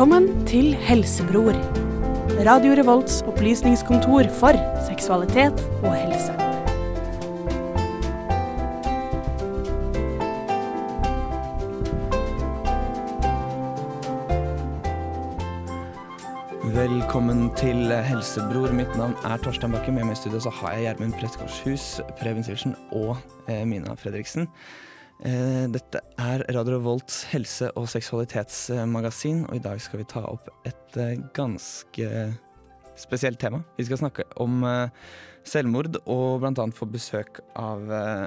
Velkommen til Helsebror. Radio Revolts opplysningskontor for seksualitet og helse. Velkommen til Helsebror. Mitt navn er Torstein Bakke. Med meg i studio så har jeg Gjermund Prettgårdshus, Preben Sivertsen og eh, Mina Fredriksen. Eh, dette er Radio Volts helse- og seksualitetsmagasin, og i dag skal vi ta opp et eh, ganske spesielt tema. Vi skal snakke om eh, selvmord, og annet få besøk av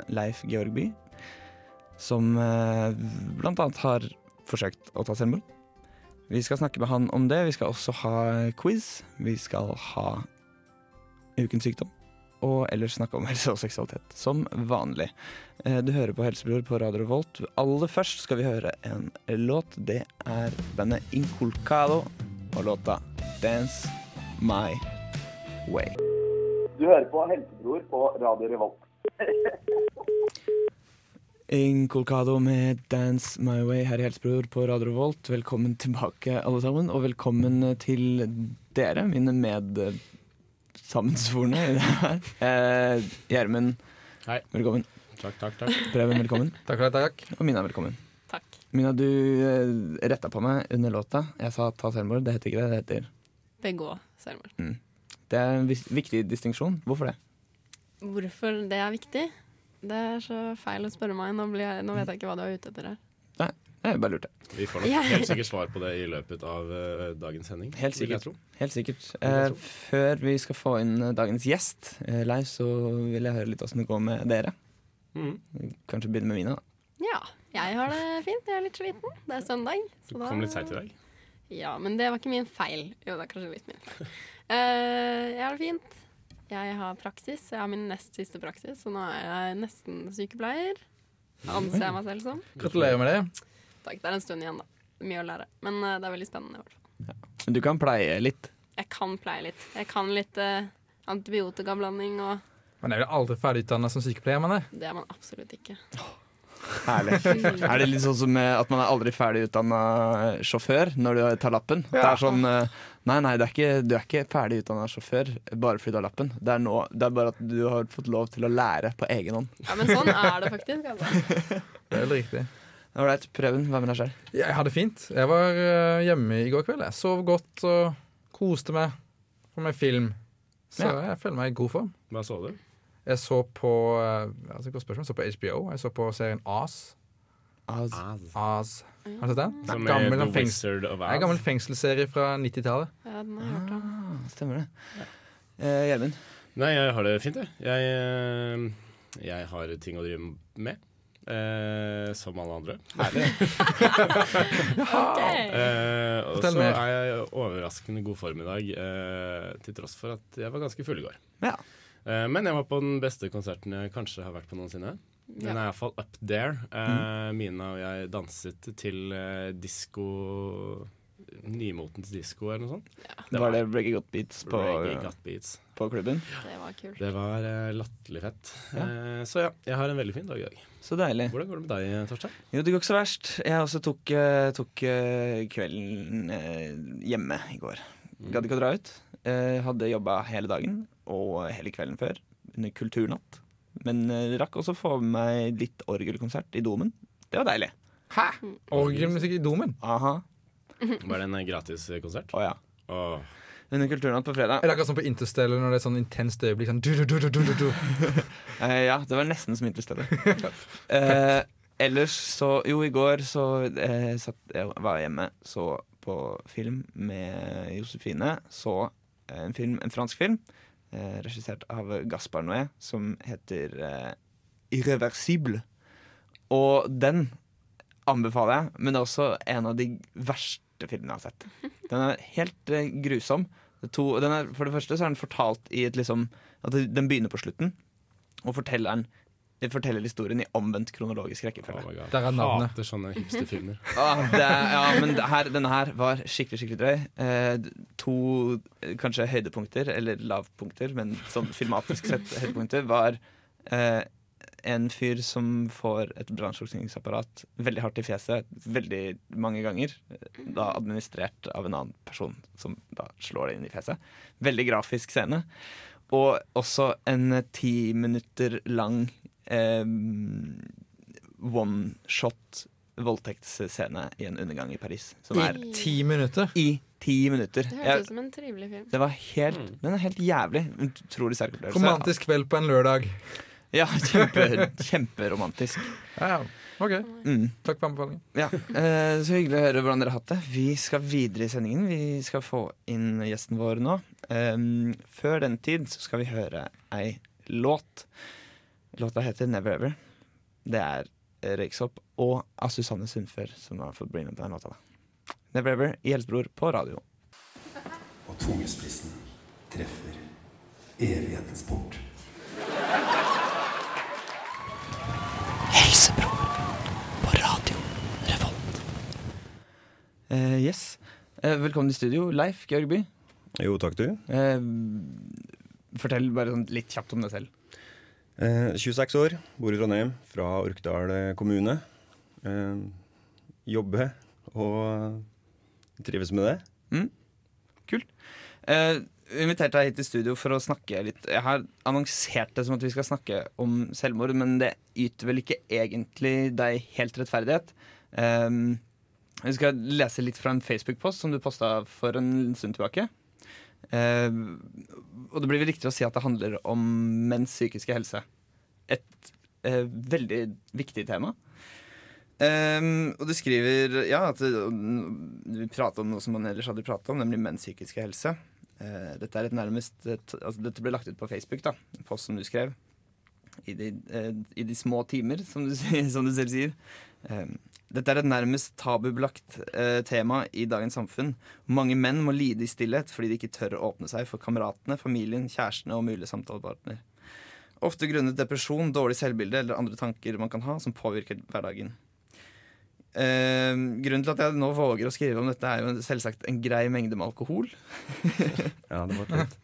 Leif Leif Georgby, som bl.a. har forsøkt å ta selvmord. Vi skal snakke med han om det. Vi skal også ha quiz. Vi skal ha ukens sykdom. Og ellers snakke om helse og seksualitet, som vanlig. Eh, Du hører på Helsebror på Radio Revolt. Aller først skal vi høre en låt. Det er bandet Inculcado og låta 'Dance My Way'. Du hører på Helsebror på Radio Revolt. Inculcado med 'Dance My Way' her i Helsebror på Radio Revolt. Velkommen tilbake, alle sammen, og velkommen til dere, mine medsammensvorne i det her. Eh, Gjermund, Hei. velkommen. Takk, takk, takk. Preben, velkommen. Takk takk, takk. Og Mina, velkommen. Takk. Mina, du eh, retta på meg under låta. Jeg sa ta selvmord. Det heter ikke det. Det heter Begå selvmord. Det er en viktig distinksjon. Hvorfor det? Hvorfor det er viktig? Det er så feil å spørre meg. Nå, blir jeg, nå vet jeg ikke hva du er ute etter her. Jeg bare lurte. Vi får nok helt sikkert svar på det i løpet av eh, dagens sending. Helt vil jeg sikkert. tro. Helt sikkert. jeg Eh, tro. før vi skal få inn eh, dagens gjest, eh, Leif, så vil jeg høre litt åssen det går med dere. Mm. Kanskje begynne med Mina. da. Ja, jeg har det fint. Jeg er litt sliten. Det er søndag. Du kom da- litt seint i dag. Ja, men det var ikke min feil. Jo, det er kanskje litt min feil. Eh, jeg har det fint. Jeg har praksis. Jeg har min nest siste praksis, så nå er jeg nesten sykepleier. Anser jeg meg selv som. Gratulerer med det. Takk, det er en stund igjen, da. Mye å lære. Men uh, det er veldig spennende. i hvert fall. Men du kan pleie litt. Jeg kan pleie litt. Jeg kan litt uh, antibiotikablanding, og Man er vel aldri ferdig utdanna som sykepleier, man er. det er man absolutt ikke. Herlig. er det litt sånn som eh, at man er aldri ferdig utdanna sjåfør når du tar lappen? Det er sånn eh, Nei, nei, det er ikke, du er ikke ferdig utdanna sjåfør bare fordi du har lappen. Det er, nå, det er bare at du har fått lov til å lære på egen hånd. Ja, men sånn er det faktisk. Altså. Det er veldig riktig. Ålreit, Preben, hva med deg sjøl? Jeg hadde fint. Jeg var eh, hjemme i går kveld. Jeg sov godt og koste meg. På meg film. Så Ja. jeg føler meg i god form. Hva så du? Jeg så på eh, altså, godt spørsmål. Jeg så på HBO. Jeg så på serien Oz. As. Oz. Har du sett den? Som Gammel er The sånn Wizard of er en gammel fengselsserie fra 90-tallet. Ja, den har jeg hørt om. Ah, stemmer det. Eh, Nei, jeg har det fint, jeg. Jeg, eh, jeg har ting å drive med. Eh, som alle andre. Ok. Eh, og så er jeg i overraskende god form i dag, eh, til tross for at jeg var ganske full i går. Ja. Eh, men jeg var på den beste konserten jeg kanskje har vært på noensinne. Den Ja. er iallfall up there. Eh, Mina og jeg danset til eh, disko Nymotens disko eller noe sånt. Det var det Reggae Got Beats på, Got Beats. på klubben? Det var kult. Det var uh, latterlig fett. Ja. Eh, så ja, jeg har en veldig fin dag i dag. Så deilig. Hvordan går det med deg, Torstein? Jo, det går ikke så verst. Jeg også tok, eh, tok eh, kvelden eh, hjemme i går. Gadd ikke å dra ut. Jeg hadde jobba hele dagen og hele kvelden før under Kulturnatt. Men rakk også få med meg litt orgelkonsert i Domen. Det var deilig. Hæ? Orgelmusikk i domen? Aha. Var det en eh, gratis eh, konsert? Å ja. Åh. Under Kulturnatt på fredag. Er det akkurat som på Interstellar når det er sånn intenst øyeblikk? Sånn, du, du, du, du, du, du. Eh, ja, det var nesten som Interstellar. eh, ellers så Jo, i går så eh, satt, jeg var jeg hjemme, så på film med Josefine. Så eh, en, film, en fransk film eh, regissert av Gaspar Noé som heter eh, Irreversible. Og den anbefaler jeg, men det er også en av de verste filmene jeg har sett. Den er helt grusom. Det To, den er, for det første så er den fortalt i et liksom At den begynner på slutten, og fortelleren forteller historien i omvendt kronologisk rekkefølge. Oh Der er navnet. Hater sånne hipsterfilmer. Ah, det, ja, men det her, denne her var skikkelig skikkelig drøy. Eh, to eh, kanskje høydepunkter, eller lavpunkter, men sånn filmatisk sett høydepunkter, var eh, en fyr som får et brannslukningsapparat veldig hardt i fjeset veldig mange ganger. Da administrert av en annen person som da slår det inn i fjeset. Veldig grafisk scene. Og også en ti minutter lang eh, one shot voldtektsscene i en undergang i Paris. Som er I- Ti minutter. i ti minutter. Det hørtes ut som en trivelig film. det var helt, Den er helt jævlig. Utrolig sterk opplevelse. Romantisk kveld på en lørdag. Ja, kjempe, kjemperomantisk. Ja, ja. OK. Mm. Takk for anbefalingen. Ja, eh, Så hyggelig å høre hvordan dere har hatt det. Vi skal videre i sendingen. Vi skal få inn gjesten vår nå. Um, før den tid så skal vi høre ei låt. Låta heter Never Ever. Det er Røyksopp og av Susanne Sundfør som har fått bli med på den låta. da. Never Ever i Helsebror på radio. Og tungespissen treffer evighetens port. Helsebror på radio Revolt. Eh, yes. Uh, velkommen i studio, Leif Georgby. Jo, takk du. Eh, fortell bare sånn litt kjapt om deg selv. Eh, 26 år, bor i Trondheim, fra Orkdal kommune. Jobber og trives med det. Kult vi inviterte deg hit i studio for å snakke litt Jeg har annonsert det som at vi skal snakke om selvmord, men det yter vel ikke egentlig deg helt rettferdighet. Um, vi skal lese litt fra en Facebook-post som du posta for en stund tilbake. Eh, og det blir vel riktig å si at det handler om menns psykiske helse. Et eh, veldig viktig tema. Um, og du skriver ja, at du prater om noe som man ellers hadde pratet om, nemlig menns psykiske helse. Eh, dette er et nærmest altså Dette ble lagt ut på Facebook, da, en post som du skrev. I de, eh, i de små timer, som du, som du selv sier. Um, dette er et nærmest tabubelagt eh, tema i dagens samfunn. Mange menn må lide i stillhet fordi de ikke tør å åpne seg for kameratene, familien, kjærestene og mulige samtalepartner. Ofte grunnet depresjon, dårlig selvbilde eller andre tanker man kan ha som påvirker hverdagen. Eh, grunnen til at jeg nå våger å skrive om dette, er jo selvsagt en grei mengde med alkohol. Ja, det var litt.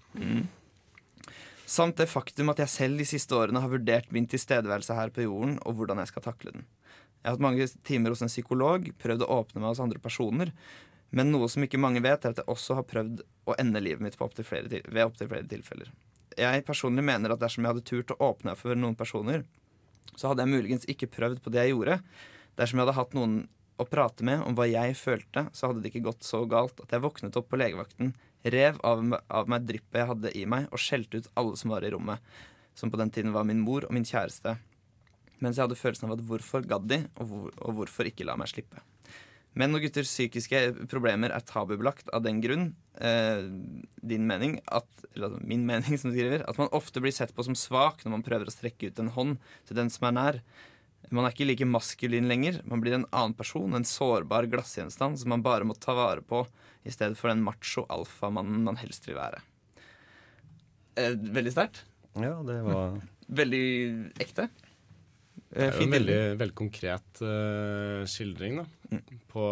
Samt det faktum at jeg selv de siste årene har vurdert min tilstedeværelse her på jorden, og hvordan jeg skal takle den. Jeg har hatt mange timer hos en psykolog, prøvd å åpne meg hos andre personer, men noe som ikke mange vet, er at jeg også har prøvd å ende livet mitt opp flere, ved opptil flere tilfeller. Jeg personlig mener at dersom jeg hadde turt å åpne meg for noen personer, så hadde jeg muligens ikke prøvd på det jeg gjorde. Dersom jeg hadde hatt noen å prate med om hva jeg følte, så hadde det ikke gått så galt at jeg våknet opp på legevakten, rev av, av meg dryppet jeg hadde i meg, og skjelte ut alle som var i rommet, som på den tiden var min mor og min kjæreste. Mens jeg hadde følelsen av at hvorfor gadd de, og, hvor, og hvorfor ikke la meg slippe. Menn og gutters psykiske problemer er tabubelagt av den grunn, eh, din mening, at, eller altså min mening, som du skriver, at man ofte blir sett på som svak når man prøver å strekke ut en hånd til den som er nær. Man er ikke like maskulin lenger. Man blir en annen person, en sårbar glassgjenstand som man bare må ta vare på, i stedet for den macho alfamannen man helst vil være. Eh, veldig sterkt. Ja, det var Veldig ekte. Det Eh, er jo en veldig, veldig konkret uh, skildring da, Mm. på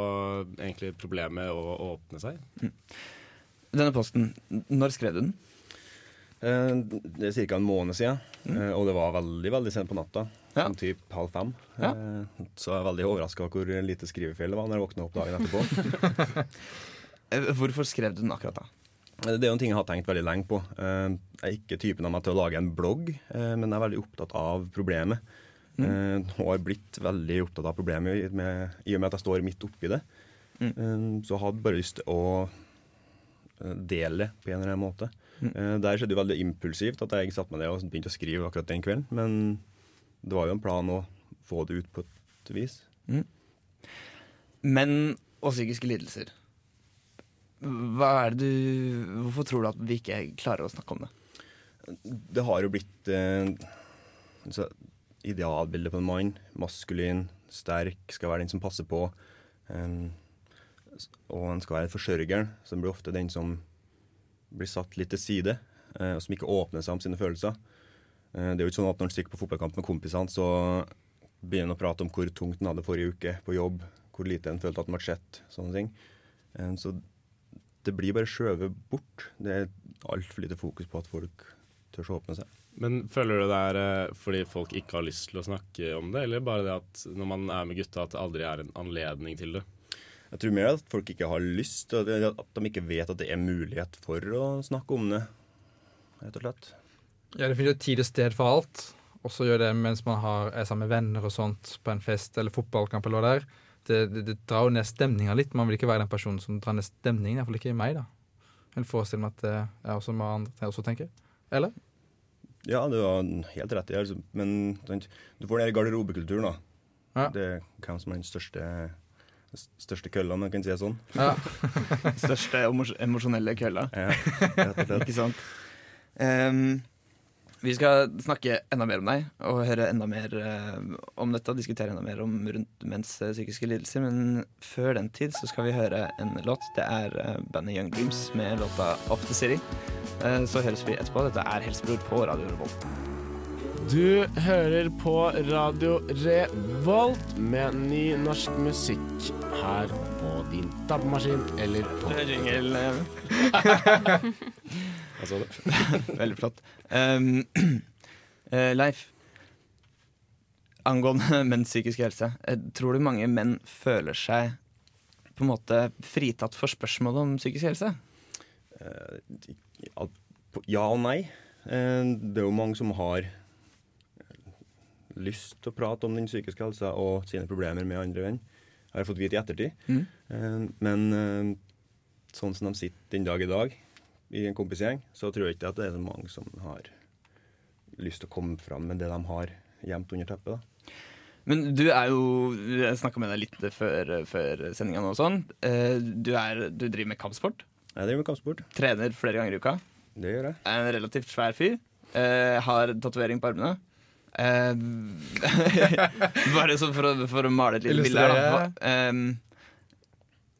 egentlig problemet å åpne seg. Denne posten, når skrev du den? Eh, Det er ca. en måned siden, eh, og det var veldig veldig sent på natta. Ja. Sånn typ halv fem. Ja. Eh, Så jeg er veldig overraska hvor lite skrivefeil det var når jeg våkna opp dagen etterpå. Hvorfor skrev du den akkurat da? Det er jo en ting jeg har tenkt veldig lenge på. Jeg er ikke typen av meg til å lage en blogg, men jeg er veldig opptatt av problemet. Mm. Og har blitt veldig opptatt av problemet med, i og med at jeg står midt oppi det. Mm. Så jeg hadde bare lyst til å dele det på en eller annen måte. Mm. Der skjedde jo veldig impulsivt at jeg satte meg ned og begynte å skrive akkurat den kvelden. Men det var jo en plan å få det ut på et vis. Menn og psykiske lidelser. Hva er det du Hvorfor tror du at vi ikke klarer å snakke om det? Det har jo blitt eh, idealbildet på en mann. Maskulin, sterk, skal være den som passer på. Eh, og en skal være forsørgeren, som blir ofte den som blir satt litt til side. Eh, og som ikke åpner seg om sine følelser. Eh, det er jo ikke sånn at når han stikker på fotballkamp med kompisene, så begynner han å prate om hvor tungt han hadde forrige uke på jobb. Hvor lite han følte at han ble sett. Sånne ting. Eh, så det blir bare skjøvet bort. Det er altfor lite fokus på at folk tør å åpne seg. Men føler du det er fordi folk ikke har lyst til å snakke om det, eller bare det at når man er med gutta, at det aldri er en anledning til det? Jeg tror mer at folk ikke har lyst, at de ikke vet at det er mulighet for å snakke om det, rett og slett. Ja, det finnes jo tid og sted for alt. Også gjør det mens man har, er sammen med venner og sånt på en fest eller fotballkamp eller noe det er. Det, det, det drar jo ned stemninga litt. Man vil ikke være den personen som drar ned stemningen. Iallfall ikke i meg, da. Jeg forestiller meg at det er også hva andre også tenker. Eller? Ja, du har helt rett i det, altså. men du får den der garderobekulturen, da. Ja. Det er hvem som er den største, største kølla, om jeg kan si det sånn. Ja. Største emosjonelle kølla. Ja, rett og slett. Ikke sant? Um, vi skal snakke enda mer om deg og høre enda mer uh, om dette. og Diskutere enda mer om rundt menns uh, psykiske lidelser. Men før den tid så skal vi høre en låt. Det er uh, bandet Young Dreams med låta Off The City. Eh, så høres vi etterpå. Dette er Helsebror på Radio Revolt. Du hører på Radio Revolt med ny norsk musikk her på din DAB-maskin eller på Jingle. Hva sa du? Veldig flott. Um, uh, Leif, angående menns psykiske helse. eh, Tror du mange menn føler seg på en måte fritatt for spørsmål om psykisk helse? Uh, ja, og nei. Uh, Det er jo mange som har lyst til å prate om den psykiske helsa og sine problemer med andre venn. Har jeg fått vite i ettertid. Mm. Eh, Men eh, sånn som de sitter den dag i dag i en kompisgjeng, så tror jeg ikke at det er så mange som har lyst til å komme fram med det de har gjemt under teppet. da. Men du er jo Jeg snakka med deg litt før, før sendinga nå og sånn. Eh, Du, er, du driver med kampsport. Jeg driver med kampsport. Trener flere ganger i uka. Det gjør jeg. Er en relativt svær fyr. Har tatovering på armene. Eh, bare sånn for, for å male et lite bilde her, da. Ehm,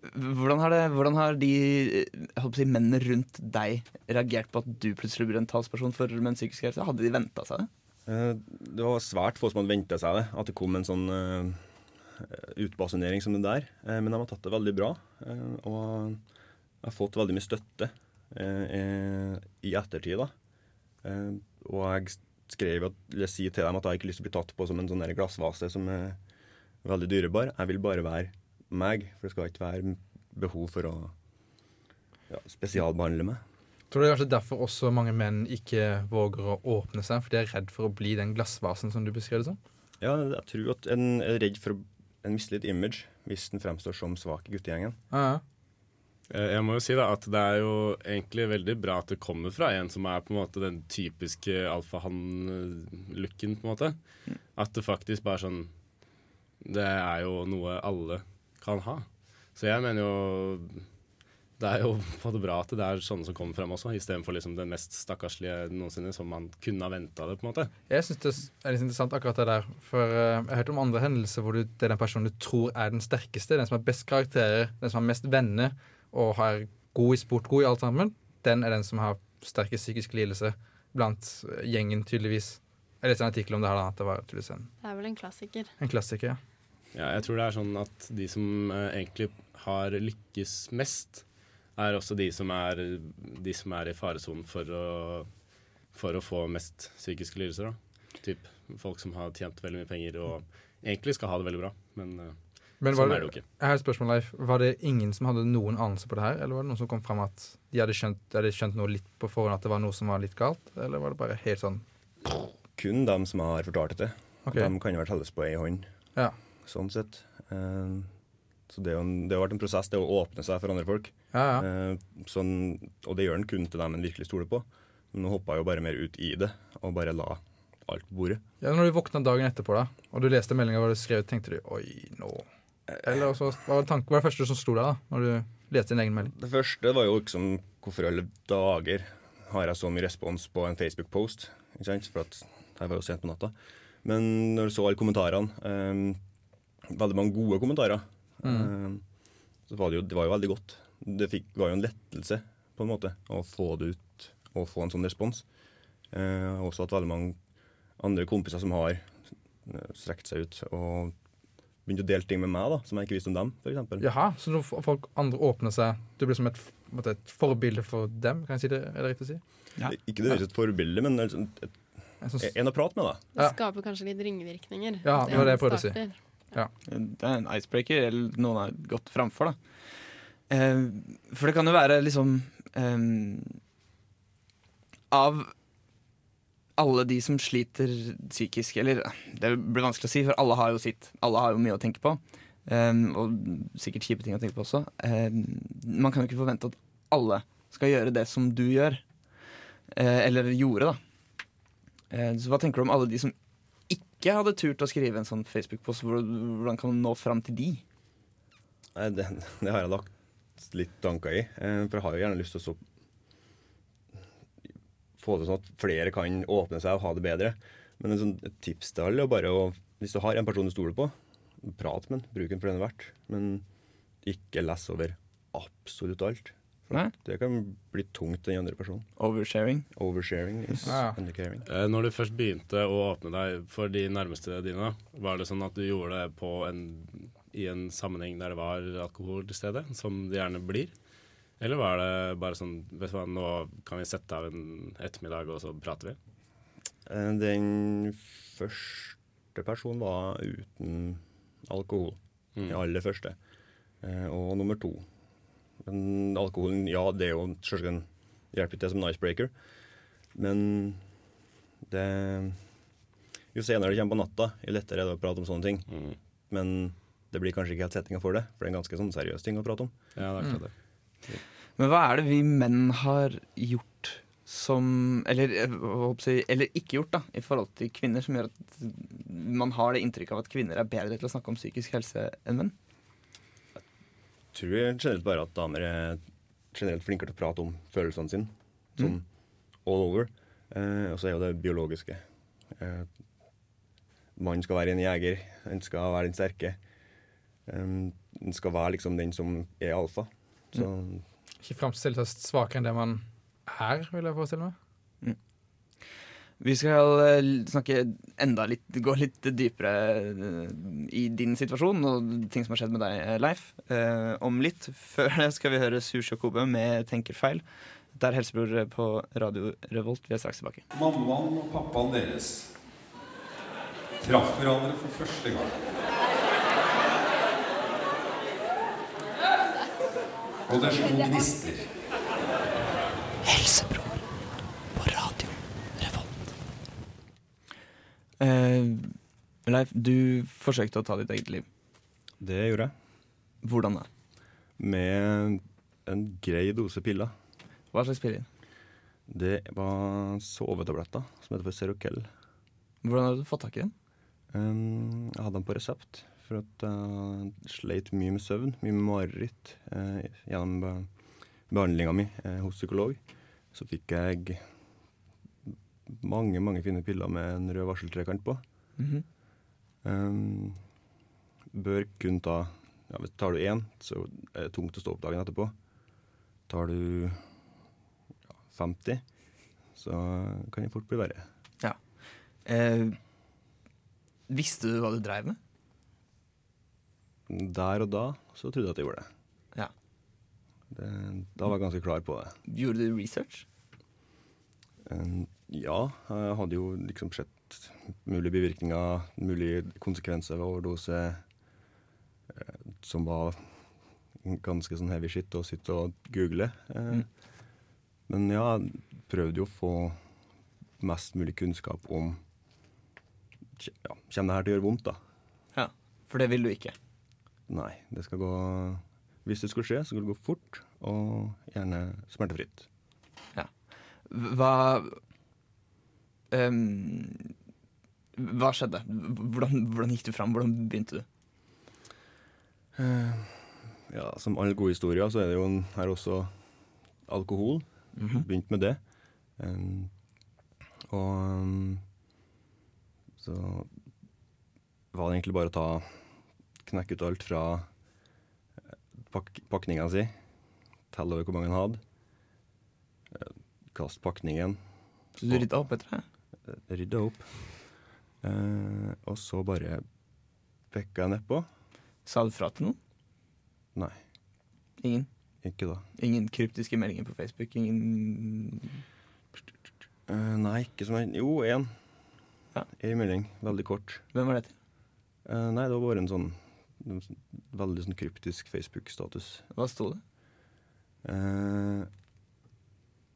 hvordan har, det, hvordan har de eh, si, mennene rundt deg reagert på at du plutselig blir en talsperson for menns psykiske helse? Hadde de venta seg det? Eh, Det var svært få som hadde venta seg det, at det kom en sånn uh, utbasunering som det der. Uh, men de har tatt det veldig bra. uh, og jeg har fått veldig mye støtte i ettertid. da. Og jeg skrev at, eller sier til dem at jeg har ikke lyst til å bli tatt på som en sånn glassvase som er veldig dyrebar. Jeg vil bare være meg, for det skal ikke være behov for å ja, spesialbehandle meg. Tror du det er kanskje derfor også mange menn ikke våger å åpne seg? For de er redd for å bli den glassvasen som du beskrev det som? Ja, jeg tror at en er redd for en mister image hvis den fremstår som svak i guttegjengen. Ja, ja. Eh, Jeg må jo si da at det er jo egentlig veldig bra at det kommer fra en som er på en måte den typiske alfahann-looken, på en måte. At det faktisk bare sånn Det er jo noe alle kan ha. Så jeg mener jo det er jo en bra at det er sånne som kommer fram også, istedenfor liksom den mest stakkarslige noensinne, som man kunne ha venta det, på en måte. Jeg syns det er litt interessant akkurat det der. For eh, jeg har hørt om andre hendelser hvor du, det er den personen du tror er den sterkeste, den som har best karakterer, den som har mest venner og har god i sport, god i alt sammen. Den er den som har sterkest psykisk lidelse blant eh, gjengen, tydeligvis. Jeg leste en artikkel om det her, da, at det var tydeligvis en, Det er vel en klassiker. en klassiker. ja. Ja, jeg tror det er sånn at de som eh, egentlig har lykkes mest, er også de som er, de som er i faresonen for for å få mest psykiske lidelser. Da. Typ folk som har tjent veldig mye penger og egentlig skal ha det veldig bra, men Men sånn var er det, det jo ikke. jeg har et spørsmål, Leif. Var det ingen som hadde noen anelse på det her? Eller var det noen som kom fram at de hadde skjønt, hadde skjønt noe litt på forhånd at det var noe som var litt galt? Eller var det bare helt sånn Kun dem som har fortalt det. Okay. De kan jo være telles på ei hånd, Ja. sånn sett. Eh, så det, er jo en, det har vært en prosess, det å åpne seg for andre folk. Ja, ja. Eh, sånn, og det gjør en kun til dem en virkelig stoler på. Men nå hoppa jeg jo bare mer ut i det, og bare la alt på bordet. Ja, når du våkna dagen etterpå, da, og du leste meldinga hva du skrev, tenkte du oi, nå Eller også, hva, var tanken, hva var det første som sto der, da, når du leste din egen melding? Det første var jo liksom hvorfor i alle dager har jeg så mye respons på en Facebook-post? Ikke sant? For at jeg var jo sent på natta. Men når du så alle kommentarene, eh, veldig mange gode kommentarer, eh, så var det jo, det var jo veldig godt. Det fikk, var jo en lettelse, på en måte, å få det ut og få en sånn respons. Eh, også at veldig mange andre kompiser som har eh, strekt seg ut og begynt å dele ting med meg da, som jeg ikke visste om dem, f.eks. Jaha, så når folk andre åpner seg Du blir som et, et forbilde for dem, kan jeg si det? Er det riktig å si? Ja. Ikke nødvendigvis et forbilde, men et, et, En sånn, En å prate med, da. Det skaper kanskje litt ringvirkninger. Ja, det var det jeg prøvde å si. Ja. Det er en icebreaker, eller noen har gått framfor, da. Eh, for det kan jo være liksom eh, Av alle de som sliter psykisk Eller det blir vanskelig å si, for alle har jo sitt. Alle har jo mye å tenke på. Um, og sikkert kjipe ting å tenke på også. Um, man kan jo ikke forvente at alle skal gjøre det som du gjør. Uh, eller gjorde, da. Uh, så hva tenker du om alle de som ikke hadde turt å skrive en sånn Facebook-post? Hvordan kan man nå fram til de? Det, det har jeg lagt litt tanker i. For jeg har jo gjerne lyst til å få det sånn at flere kan åpne seg og ha det bedre. Men en sånn, et tips til alle er bare å Hvis du har en person du stoler på, prat med den. Bruk den for den er verdt. Men ikke les over absolutt alt. For Nei. det kan bli tungt den andre personen. Oversharing. Oversharing is Ja. undercaring. Eh, Når du først begynte å åpne deg for de nærmeste dine, var det sånn at du gjorde det på en, i en sammenheng der det var alkohol til stede, som det gjerne blir? Eller var det bare sånn Vet du hva, nå kan vi sette av en ettermiddag, og så prater vi? Eh, Den første personen var uten alkohol. Mm. Den aller første. Eh, og nummer to. Men alkoholen, ja, det er jo selvsagt en hjelper til som en icebreaker. Men det Jo senere det kommer på natta, jo lettere er det å prate om sånne ting. Mm. Men det blir kanskje ikke helt settinga for det, for det er en ganske sånn seriøs ting å prate om. Ja, det er klart det. Men hva er det vi menn har gjort som Eller, eh, jeg, eller ikke gjort, da, i forhold til kvinner, som gjør at man har det inntrykket av at kvinner er bedre til å snakke om psykisk helse enn menn? Jeg tror jeg generelt bare at damer er generelt flinkere til å prate om følelsene sine. Sånn all over. Eh, og så er jo det biologiske. Eh, Mannen skal være en jeger. Han skal være den sterke. Um, han skal være liksom den som er alfa. Så ikke framstille seg svakere enn det man er, vil jeg forestille meg. Vi skal eh, snakke enda litt, gå litt dypere eh, i din situasjon og ting som har skjedd med deg, eh, Leif, eh, om litt. Før det skal vi høre Sushi og Kobe med 'Tenker feil'. Det er Helsebror på Radio Revolt. Vi er straks tilbake. Mammaen og pappaen deres traff hverandre for første gang. Og det slo gnister. Helsebror på Radio Revolt. Eh, Leif, du forsøkte å ta ditt eget liv. det gjorde jeg. Hvordan da? Med en grei dose piller. Hva slags piller? Det var sovetabletter som heter for Seroquel. Hvordan har du fått tak i den? Um, jeg hadde den på resept for at jeg sleit mye med søvn, mye med mareritt. Eh, gjennom be behandlinga mi eh, hos psykolog så fikk jeg mange mange fine piller med en rød varseltrekant på. Mhm. Um, bør kun ta ja, Tar du én, så er det tungt å stå opp dagen etterpå. Tar du ja, 50, så kan det fort bli verre. Eh, visste du hva du dreiv med? Der og da så trodde jeg at jeg gjorde det. Ja. det. Da var jeg ganske klar på det. Gjorde du research? Um, ja, jeg hadde jo liksom sett mulige bivirkninger, mulige konsekvenser ved overdose, eh, som var ganske sånn heavy shit å sitte og google. Mm. Men ja, jeg prøvde jo å få mest mulig kunnskap om ja, Kommer det her til å gjøre vondt, da? Ja. For det vil du ikke. Nei, det skal gå Hvis det skulle skje, så skal det gå fort, og gjerne smertefritt. Hva um, Hva skjedde? Hvordan, hvordan gikk du fram? Hvordan begynte du? Ja, Som alle gode historier, så er det jo en, her også alkohol. Begynt med det. Um, og um, så var det egentlig bare å ta Knekke ut alt fra eh, pak pakninga si, telle over hvor mange han hadde, eh, kaste pakningen, Så du rydda opp etter det? Rydda rydde opp, eh, og så bare pekka jeg nedpå. Sa du fra til noen? Nei, Ingen? ikke da. Ingen kryptiske meldinger på Facebook? Ingen Eh, nei, ikke som en Jo, én. Ja. Ei melding. Veldig kort. Hvem var det til? Eh, nei, det var bare en sånn veldig sånn kryptisk Facebook-status. Hva sto det? Eh,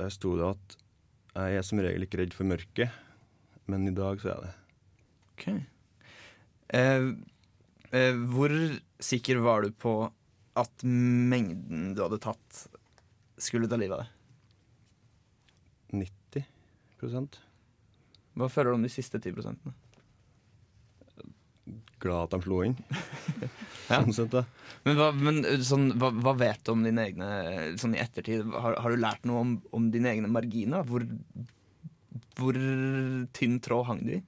der sto det at jeg er som regel ikke redd for mørket, men i dag så er jeg det. Ok. Eh, eh, hvor sikker var du på at mengden du hadde tatt, skulle ta livet av deg? 90 Hva føler du om de siste 10 prosentene? Glad at de slo inn. Ja. Sånn sett, da. Men, hva, men sånn, hva, hva vet du om dine egne sånn i ettertid? Har, har du lært noe om, om dine egne marginer? Hvor, hvor tynn tråd hang du i?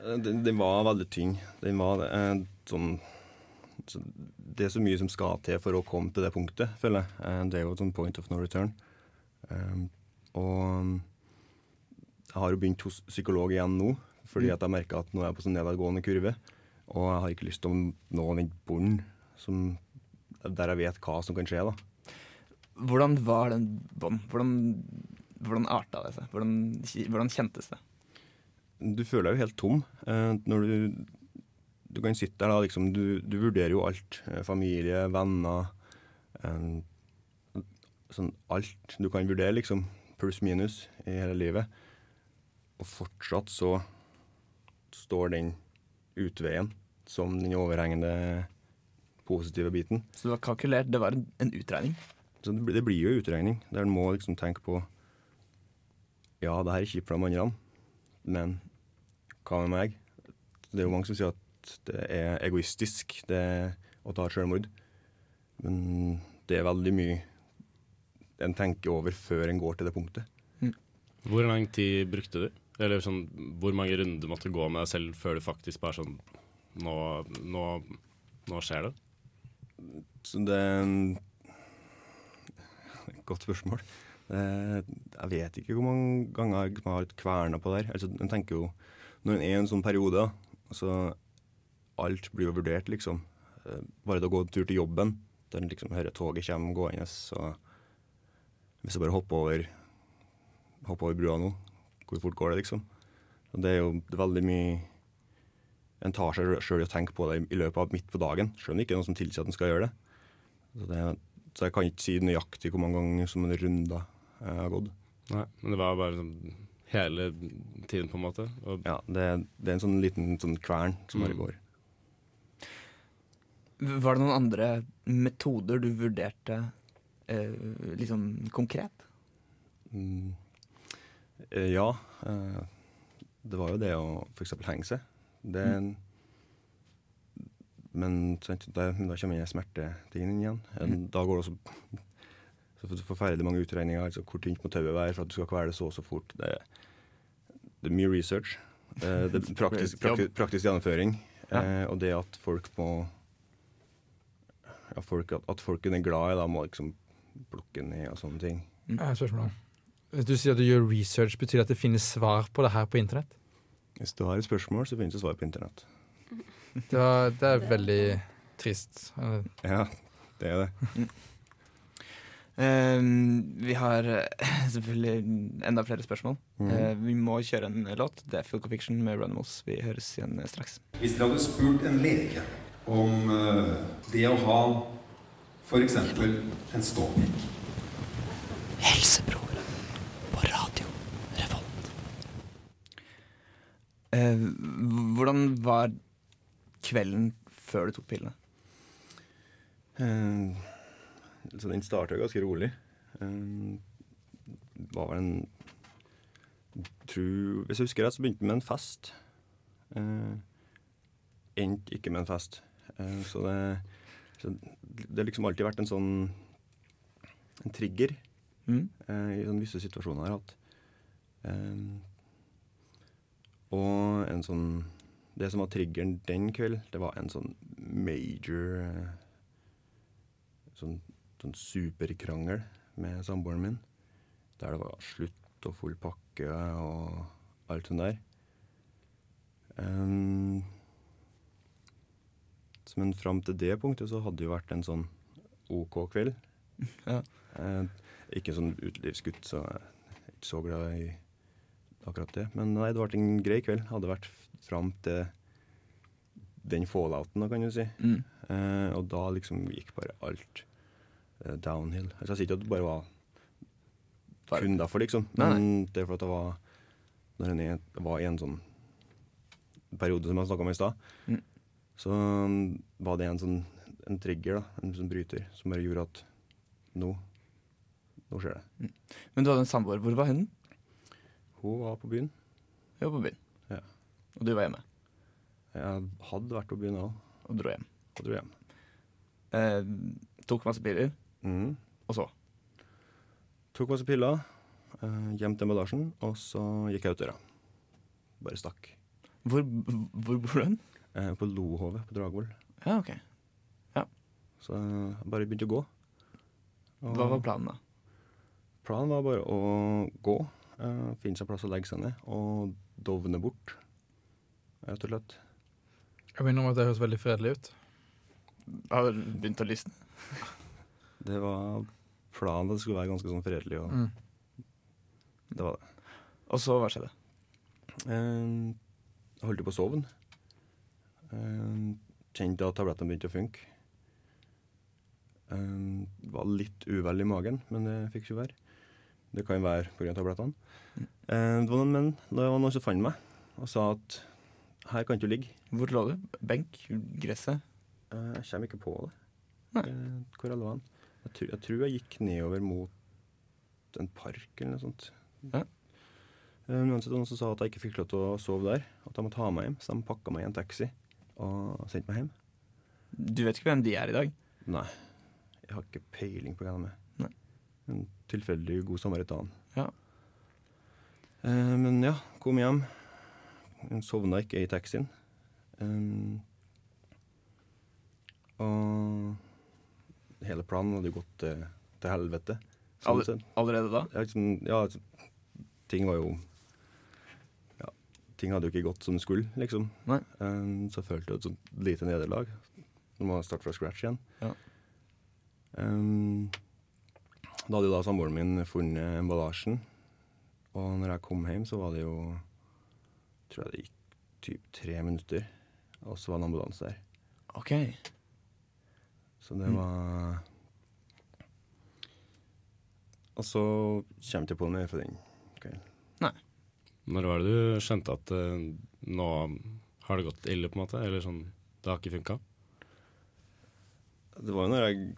Eh, Den, den var veldig tynn. Den var eh, sånn så Det er så mye som skal til for å komme til det punktet, føler jeg. Eh, Det er jo et sånn point of no return. Um, og jeg har jo begynt hos psykolog igjen nå, fordi at jeg merker at nå er jeg på sånn nedadgående kurve. Og jeg har ikke lyst til å nå den bunnen som- der jeg vet hva som kan skje. da. Hvordan var den bånd? Hvordan, hvordan arta det seg? Hvordan, hvordan kjentes det? Du føler deg jo helt tom eh, når du Du kan sitte der da, liksom Du, du vurderer jo alt. Eh, familie, venner eh, Sånn alt du kan vurdere, liksom. Pluss minus i hele livet. Og fortsatt så står den utveien som den overhengende positive biten. Så det var kalkulert, det var en, en utregning? Så det, blir- det blir jo utregning, der en må liksom tenke på Ja, det her er kjipt for de andre, men hva med meg? Det er jo mange som sier at det er egoistisk det å ta selvmord. Men det er veldig mye en tenker over før en går til det punktet. Hvor lang tid brukte du? Eller sånn, hvor mange runder måtte gå med deg selv før du faktisk bare sånn Nå, nå, nå skjer det? Så det er en- Godt spørsmål. Jeg vet ikke hvor mange ganger jeg har kverna på det her. Altså, en tenker jo, Når en er i en sånn periode, så alt blir jo vurdert, liksom. Eh, Bare det å gå en tur til jobben, der en liksom hører toget komme gående, så Hvis jeg bare hopper over, hopper over brua nå, hvor fort går det, liksom? Og det er jo veldig mye En tar seg sjøl i å tenke på det i løpet av midt på dagen, sjøl om det ikke er noe som tilsier at en skal gjøre det. Så, det, så jeg kan ikke si nøyaktig hvor mange ganger som en runde jeg har gått. Nei, men det var bare sånn hele tiden, på en måte. Og Ja, det, det er en sånn liten sånn kvern som bare Mm. går. Var det noen andre metoder du vurderte eh, liksom konkret? Mm. Eh, ja. Eh, det var jo det å f.eks. henge seg. Det Men sant, da, da kommer den smertetingen inn igjen. Mm. Da går det også så forferdelig mange utregninger. Altså hvor tynt må tauet være for at du skal kvele så og så fort. Det, det er mye research. Eh, det er praktisk, praktisk, praktisk gjennomføring. Eh, og det at folk må ja, folk, at, at folk er glad i, da må liksom plukke ned og sånne ting. Mm. spørsmål. Hvis du sier at du gjør research, betyr det at det finnes svar på det her på internett? Hvis du har et spørsmål, så finnes det svar på internett. Det, var, det er veldig trist. Eller- Ja, det er det. Eh, vi har eh, selvfølgelig enda flere spørsmål. Mm. Uh, vi må kjøre en låt. Det er Full Fiction med Runimals. Vi høres igjen eh, straks. Hvis dere hadde spurt en lege om det å ha f.eks. en ståpikk Helsebroren på radio Revolt. Eh, hvordan var kvelden før du tok pillene? Eh, så den starta ganske rolig. Eh, var vel en tror, Hvis jeg husker rett, så begynte den med en fest. Eh, Endte ikke med en fest. Eh, så det så det har liksom alltid vært en sånn en trigger Mm. eh, i sånne visse situasjoner jeg har hatt. Eh, og en sånn Det som var triggeren den kveld, det var en sånn major eh, Sånn, sånn superkrangel med samboeren min. Der det var slutt og full pakke og alt sånt der. Um, men fram til det punktet så hadde det jo vært en sånn OK kveld. Ja. Eh, ikke sånn utelivsgutt, så jeg er ikke så glad i akkurat det. Men nei, det ble en grei kveld. Hadde vært fram til den fallouten, kan du si. Mm. Eh, og da liksom gikk bare alt eh, downhill. Altså, jeg sier ikke at det bare var kun derfor, liksom. Nei, Men det er for at det var Når en var i en sånn periode som jeg snakka om i stad, Mm. så um, var det en sånn en trigger, da, en sånn bryter, som bare gjorde at nå Nå skjer det. Men du hadde en samboer. Hvor var hun? Hun var på byen. Hun var på byen. Ja. Og du var hjemme Jeg hadde vært på byen òg, og dro hjem. og dro hjem. Eh, tok masse piller, Mm. og så? Tok masse piller, uh, gjemte emballasjen, og så gikk jeg ut døra. Bare stakk. Hvor, hvor bor du hen? Eh, på Lohovet på Dragvoll. Ja, ok. Så jeg bare begynte å gå. Og Hva var planen da? planen var bare å gå, eh, finne seg plass å legge seg ned, og dovne bort, rett og slett. Jeg minner om at det høres veldig fredelig ut. Har du begynt å lysne? Det var planen at det skulle være ganske sånn fredelig, og Mm. det var det. Og så, hva skjedde? Uh, Jeg holdt på å sovne. Uh, Kjente at tablettene begynte å funke. Eh, Var litt uvel i magen, men det fikk ikke være. Det kan være pga. tablettene. Eh, Det var noen menn, det var noen som fant meg og sa at her kan du ligge. Hvor lå du? Benk? Gresset? Eh, Jeg kommer ikke på det. Nei. Eh, Hvor jeg lå hen. Jeg, tror- jeg tror jeg gikk nedover mot en park eller noe sånt. Ja. Eh, uansett noen som sa at jeg ikke fikk lov til å sove der, at jeg måtte ha meg hjem. Så de pakka meg i en taxi og sendte meg hjem. Du vet ikke hvem de er i dag? Nei, jeg har ikke peiling på hva de er. En tilfeldig god samaritan. Ja. Eh, men ja, kom hjem. Sovna ikke i taxien. Um, og hele planen hadde gått til, til helvete. Sånn Allerede da? Ja, liksom, ja, altså, ting var jo ja, Ting hadde jo ikke gått som det skulle, liksom. Um, så jeg følte jo et sånt lite nederlag. Nå må jeg starte fra scratch igjen. Ja. Um, da hadde jo da samboeren min funnet emballasjen. Og når jeg kom hjem, så var det jo tror jeg det gikk typ tre minutter, og så var det en ambulanse der. Ok. Så det Mm. var Og så kommer jeg ikke på noe mer for den kvelden. Når var det du skjønte at uh, nå har det gått ille, på en måte? Eller sånn, det har ikke funka? Det var jo når jeg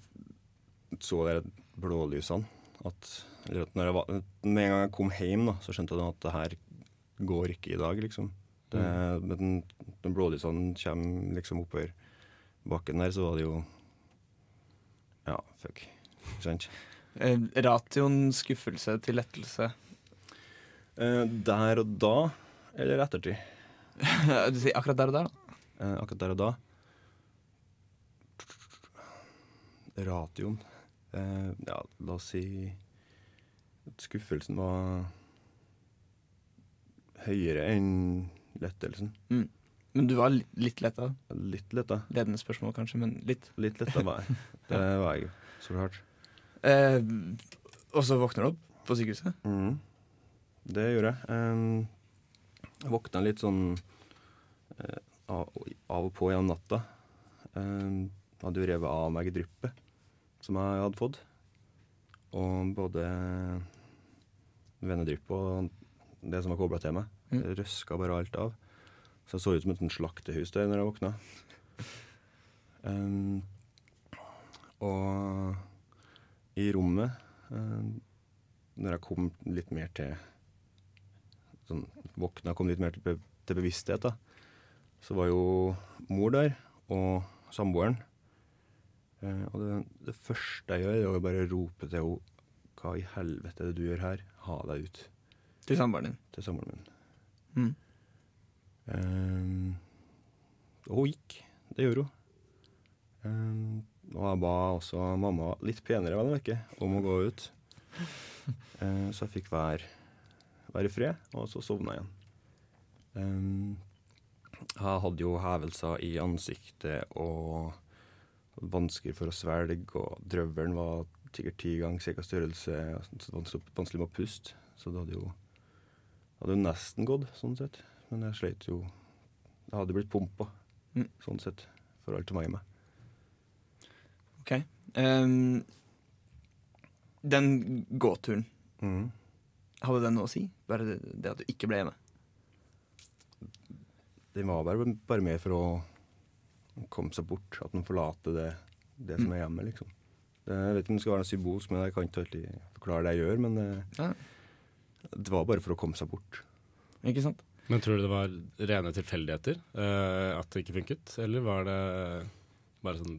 så de blålysene at Eller at når jeg var, med en gang jeg kom hjem, da, så skjønte jeg at det her går ikke i dag, liksom. Det, Men den, den blålysene kommer liksom oppover bakken der, så var det jo Ja, fuck. Ikke sant? Eh, ratioen skuffelse til lettelse. Eh, der og da, eller ettertid? du sier akkurat der og der, da? Eh, akkurat der og da Ratioen Ja, la oss si at skuffelsen var høyere enn lettelsen. Men du var li- litt letta? Litt letta. Ledende spørsmål kanskje, men litt. Litt letta var jeg. Det var jeg jo. Så klart. Eh, og så våkner du opp på sykehuset? Mm. Det gjorde jeg. Jeg våkna litt sånn eh, av og på gjennom natta. Um, hadde jo revet av meg dryppet som jeg hadde fått. Og både vennedrypp og det som var kobla til meg, Mm. røska bare alt av. Så jeg så ut som et slaktehus der når jeg våkna. Um, og i rommet, um, når jeg kom litt mer til sånn, Våkna kom litt mer til, be til bevissthet, da, så var jo mor der, og samboeren. Eh, og det, det første jeg gjør, er å bare rope til henne Hva i helvete er det du gjør her? Ha deg ut. Til samboeren din? Til samboeren min. Mm. Um, og hun gikk. Det gjorde hun. Um, og jeg ba også mamma, litt penere vel å merke, om å gå ut. Uh, så jeg fikk være, være i fred, og så sovna jeg igjen. Um, jeg hadde jo hevelser i ansiktet og vansker for å svelge, og drøvelen var sikkert ti ganger cirka størrelse, så det vanskelig vanskelig med å puste. Så det hadde jo hadde jo nesten gått, sånn sett. Men jeg sleit jo Jeg hadde blitt pumpa, Mm. sånn sett, for alt som var i meg. OK. Um, den gåturen, mm. hadde den noe å si? Bare det, det at du ikke ble hjemme? Den var bare, bare med for å komme seg bort. At man forlater det, det som er hjemme, liksom. Det, jeg vet ikke om det skal være noe symbolsk, men jeg kan ikke alltid forklare det jeg gjør. Men det, Ja. det var bare for å komme seg bort. Ikke sant? Men tror du det var rene tilfeldigheter uh, at det ikke funket? Eller var det bare sånn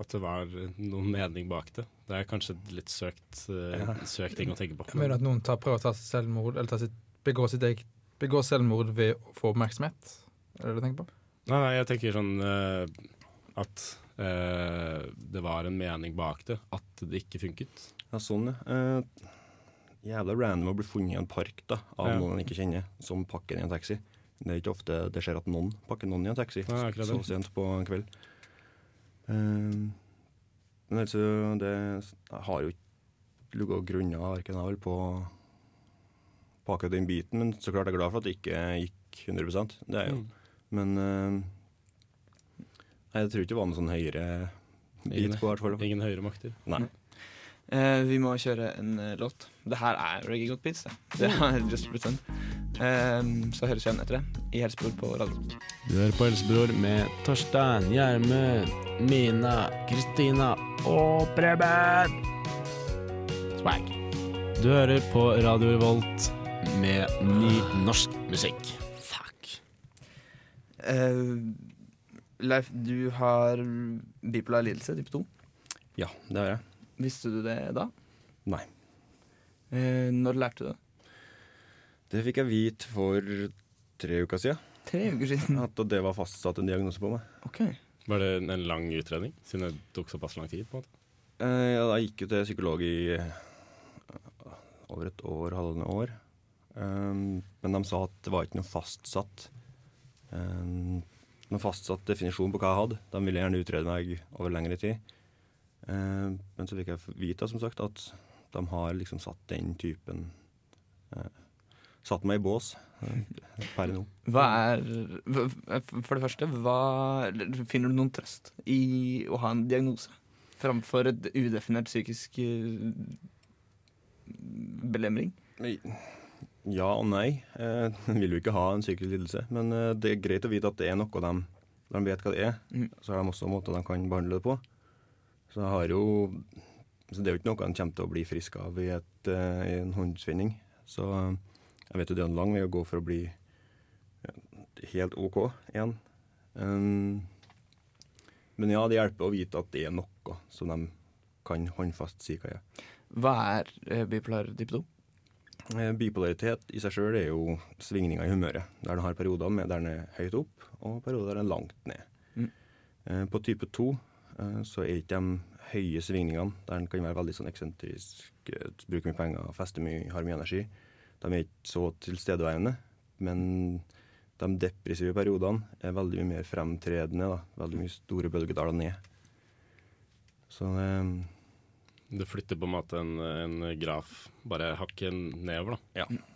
at det var noen mening bak det? Det er kanskje et litt søkt, uh, Ja. søkt ting å tenke på. Men. mener at noen tar, prøver å ta selvmord, eller ta sitt, begå sitt eget Begå selvmord ved å få oppmerksomhet? Er det det du tenker på? Nei, nei, jeg tenker sånn uh, at uh, det var en mening bak det. At det ikke funket. Ja, sånn, ja. Uh, jævla random å bli funnet i en park da, av Ja. noen en ikke kjenner, som pakker i en taxi. Det er ikke ofte det skjer at noen pakker noen i en taxi Ja, så sent på en kveld. Men altså, det har jo ikke ligget grunna verken jeg vel på på akkurat den biten, men så klart jeg er glad for at det ikke gikk 100% Det er jo. Mm. Men eh, nei, jeg tror ikke det var noen sånn høyere bit på, hvert fall. Ingen høyere makter. Nei. Uh, vi må kjøre en uh, låt. Det her er Reggae Got Beats, det. Det er just pretend. Uh, så høres vi igjen etter det i Helsebror på radio. Du hører på Helsebror med Torstein, Gjermund, Mina, Kristina og Preben. Swag. Du hører på Radio Revolt med ny norsk musikk. Eh, Leif, du har bipolar lidelse, type 2. Ja, det har jeg. Visste du det da? Nei. Eh, når lærte du det? Det fikk jeg vite for tre uker siden. Tre uker siden. At det var fastsatt en diagnose på meg. Ok. Var det en lang utredning, siden det tok såpass lang tid? på en måte? Eh, ja, jeg gikk jo til psykolog i eh, over et år, halvannet år. Um, men de sa at det var ikke noe fastsatt Noen fastsatt definisjon på hva jeg hadde. De ville gjerne utrede meg over lengre tid. Um, men så fikk jeg vite som sagt, at de har liksom satt den typen eh, Satt meg i bås eh, per nå. Hva er For det første, hva, finner du noen trøst i å ha en diagnose framfor et udefinert psykisk belemring? belemring? Ja og nei. Eh, vil jo ikke ha en psykisk lidelse. Men eh, det er greit å vite at det er noe de, de vet hva det er. Mm. Så har de også måter de kan behandle det på. Så jo så det er jo ikke noe en kommer til å bli frisk av i, et, eh, i en håndsvinning. Så eh, jeg vet jo det er en lang vei å gå for å bli helt OK igjen. Um, men ja, det hjelper å vite at det er noe som de kan håndfast si hva er. Hva er bipolar type 2? Eh, Bipolaritet i seg sjøl er jo svingninger i humøret. Der den har perioder med der den er høyt opp, og perioder der den er langt ned. Mm. Eh, På type 2 eh, så er ikke de høye svingningene, der den kan være veldig sånn eksentrisk, bruke bruker mye penger, fester mye, har mye energi. De er ikke så tilstedeværende, men de depressive periodene er veldig mye mer fremtredende. Da. Veldig mye store bølgedaler ned. Så Det flytter på en måte en, en graf bare hakket nedover, da. ja.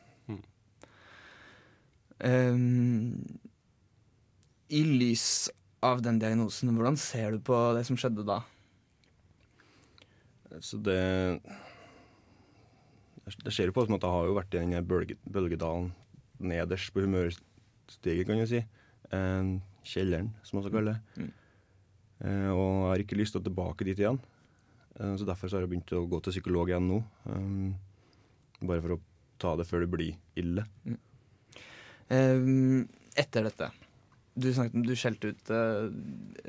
Um, I lys av den diagnosen, hvordan ser du på det som skjedde da? Så det Det ser jo på som at jeg har jo vært i den bølge, bølgedalen nederst på humørstiget, kan du si. Eh, kjelleren, som man også kaller det. Mm. Uh, og jeg har ikke lyst til å tilbake dit igjen. Eh, så derfor så har jeg begynt å gå til psykolog igjen nå. Eh, bare for å ta det før det blir ille. Um, etter dette Du snakket du skjelte ut uh,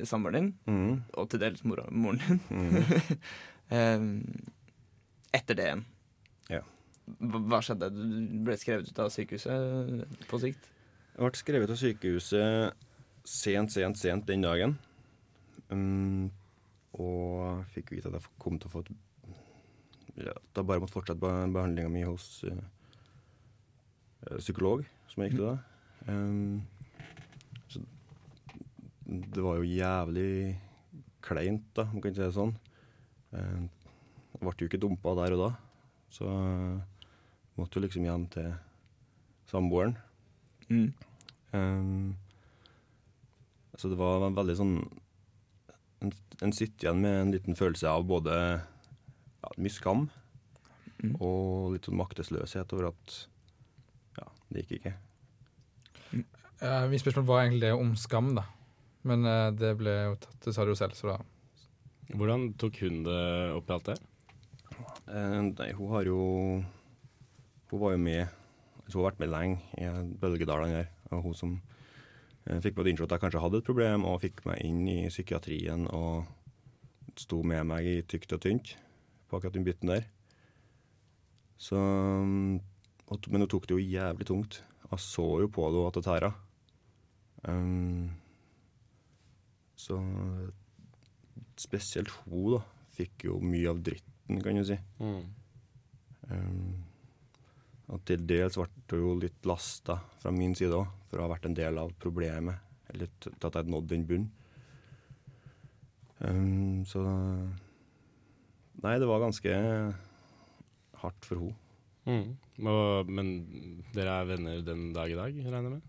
samboeren din, Mm. og til dels mora, moren din. Mm. um, etter det igjen, Ja. hva, hva skjedde? Du ble skrevet ut av sykehuset på sikt? Jeg ble skrevet av sykehuset sent, sent, sent den dagen. Um, og fikk vite at jeg kom til å få et ja, Da bare måtte fortsette be behandlinga mi hos eh, eh, psykolog, som jeg gikk til da. Um, så det var jo jævlig kleint, da, om man kan si det sånn. Um, jeg ble jo ikke dumpa der og da, så jeg måtte jo liksom hjem til samboeren. Mm. Um, så det var veldig sånn En, en sitter igjen med en liten følelse av både ja, mye skam Mm. og litt sånn maktesløshet over at ja, det gikk ikke. Uh, Mitt spørsmål var egentlig det om skam, da. Men uh, det ble jo tatt, det sa du jo selv, så da Hvordan tok hun det opp i alt det? Uh, nei, hun har jo Hun var jo med Hun har vært med lenge i bølgedalene her. Og hun som fikk både innsett at jeg kanskje hadde et problem, og fikk meg inn i psykiatrien og sto med meg i tykt og tynt på akkurat den biten der. Så Men hun tok det jo jævlig tungt. Jeg så jo på det at det tæra. Um, så spesielt hun, da, fikk jo mye av dritten, kan du si. Mm. Um, og til dels ble det jo litt lasta fra min side òg, for å ha vært en del av problemet. Eller at jeg nådde den bunnen. Um, så Nei, det var ganske hardt for henne. Mm. Og, men dere er venner den dag i dag, regner jeg med?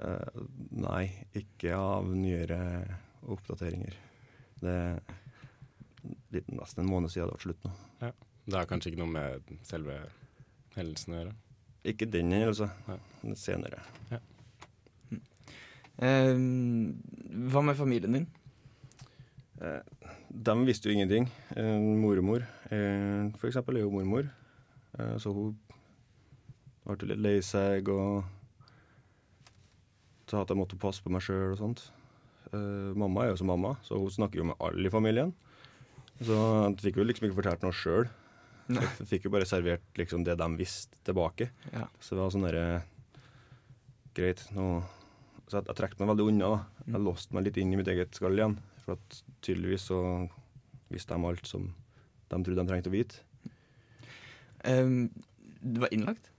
Uh, nei, ikke av nyere oppdateringer. Det er nesten en måned siden det ble slutt nå. Det har kanskje ikke noe med selve hendelsen å gjøre? Ikke den hendelsen, senere. Eh, hva med familien din? Eh, de visste jo ingenting. Eh, mormor, eh, for eksempel, er jo mormor. Eh, så hun ble litt lei seg og sa at jeg måtte passe på meg sjøl og sånt. Eh, mamma er jo som mamma, så hun snakker jo med alle i familien. Så jeg fikk jo liksom ikke fortalt noe sjøl. Jeg fikk jo bare servert liksom det de visste tilbake. Ja. Så det var sånn derre Greit, nå Så jeg, jeg trakk meg veldig unna. da. Jeg låste meg litt inn i mitt eget skall igjen. For at tydeligvis så visste de alt som de trodde de trengte å vite. Um, du var innlagt?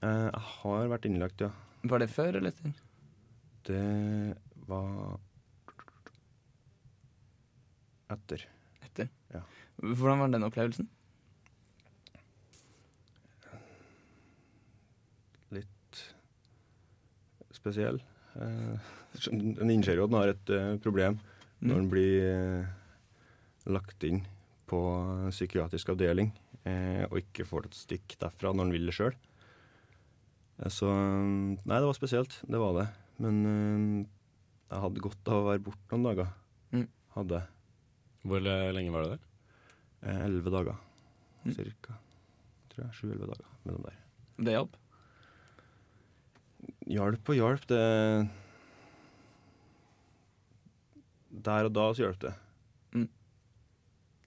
Uh, jeg har vært innlagt, ja. Var det før eller etter? Det var etter. Etter. Ja. Hvordan var den opplevelsen? Litt spesiell. Eh, en innser jo at en har et eh, problem når en blir eh, lagt inn på psykiatrisk avdeling eh, og ikke får et stikk derfra når en vil det sjøl. Så Nei, det var spesielt. Det var det. Men jeg hadde godt av å være borte noen dager. Mm. Hadde jeg. Hvor lenge var du der? Eh, Elleve dager, Mm. cirka. Tror jeg. Sju-elleve dager mellom der. Det hjalp? Hjalp og hjalp, det Der og da så hjalp det. Mm.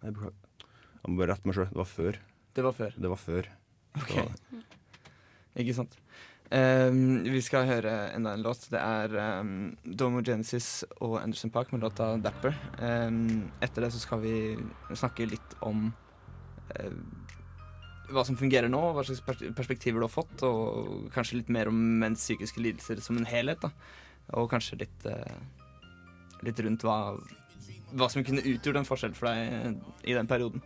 Jeg beklager. Jeg må bare rette meg sjøl. Det var før. Det var før. Det var før. Ok. Det var det. Ikke sant. Um, vi skal høre enda en låt. Det er um, Domo Genesis og Anderson Park med låta 'Dapper'. Um, etter det så skal vi snakke litt om eh, hva som fungerer nå, hva slags perspektiver du har fått, og kanskje litt mer om menns psykiske lidelser som en helhet. da. Og kanskje litt, eh, litt rundt hva, hva som kunne utgjort en forskjell for deg i den perioden.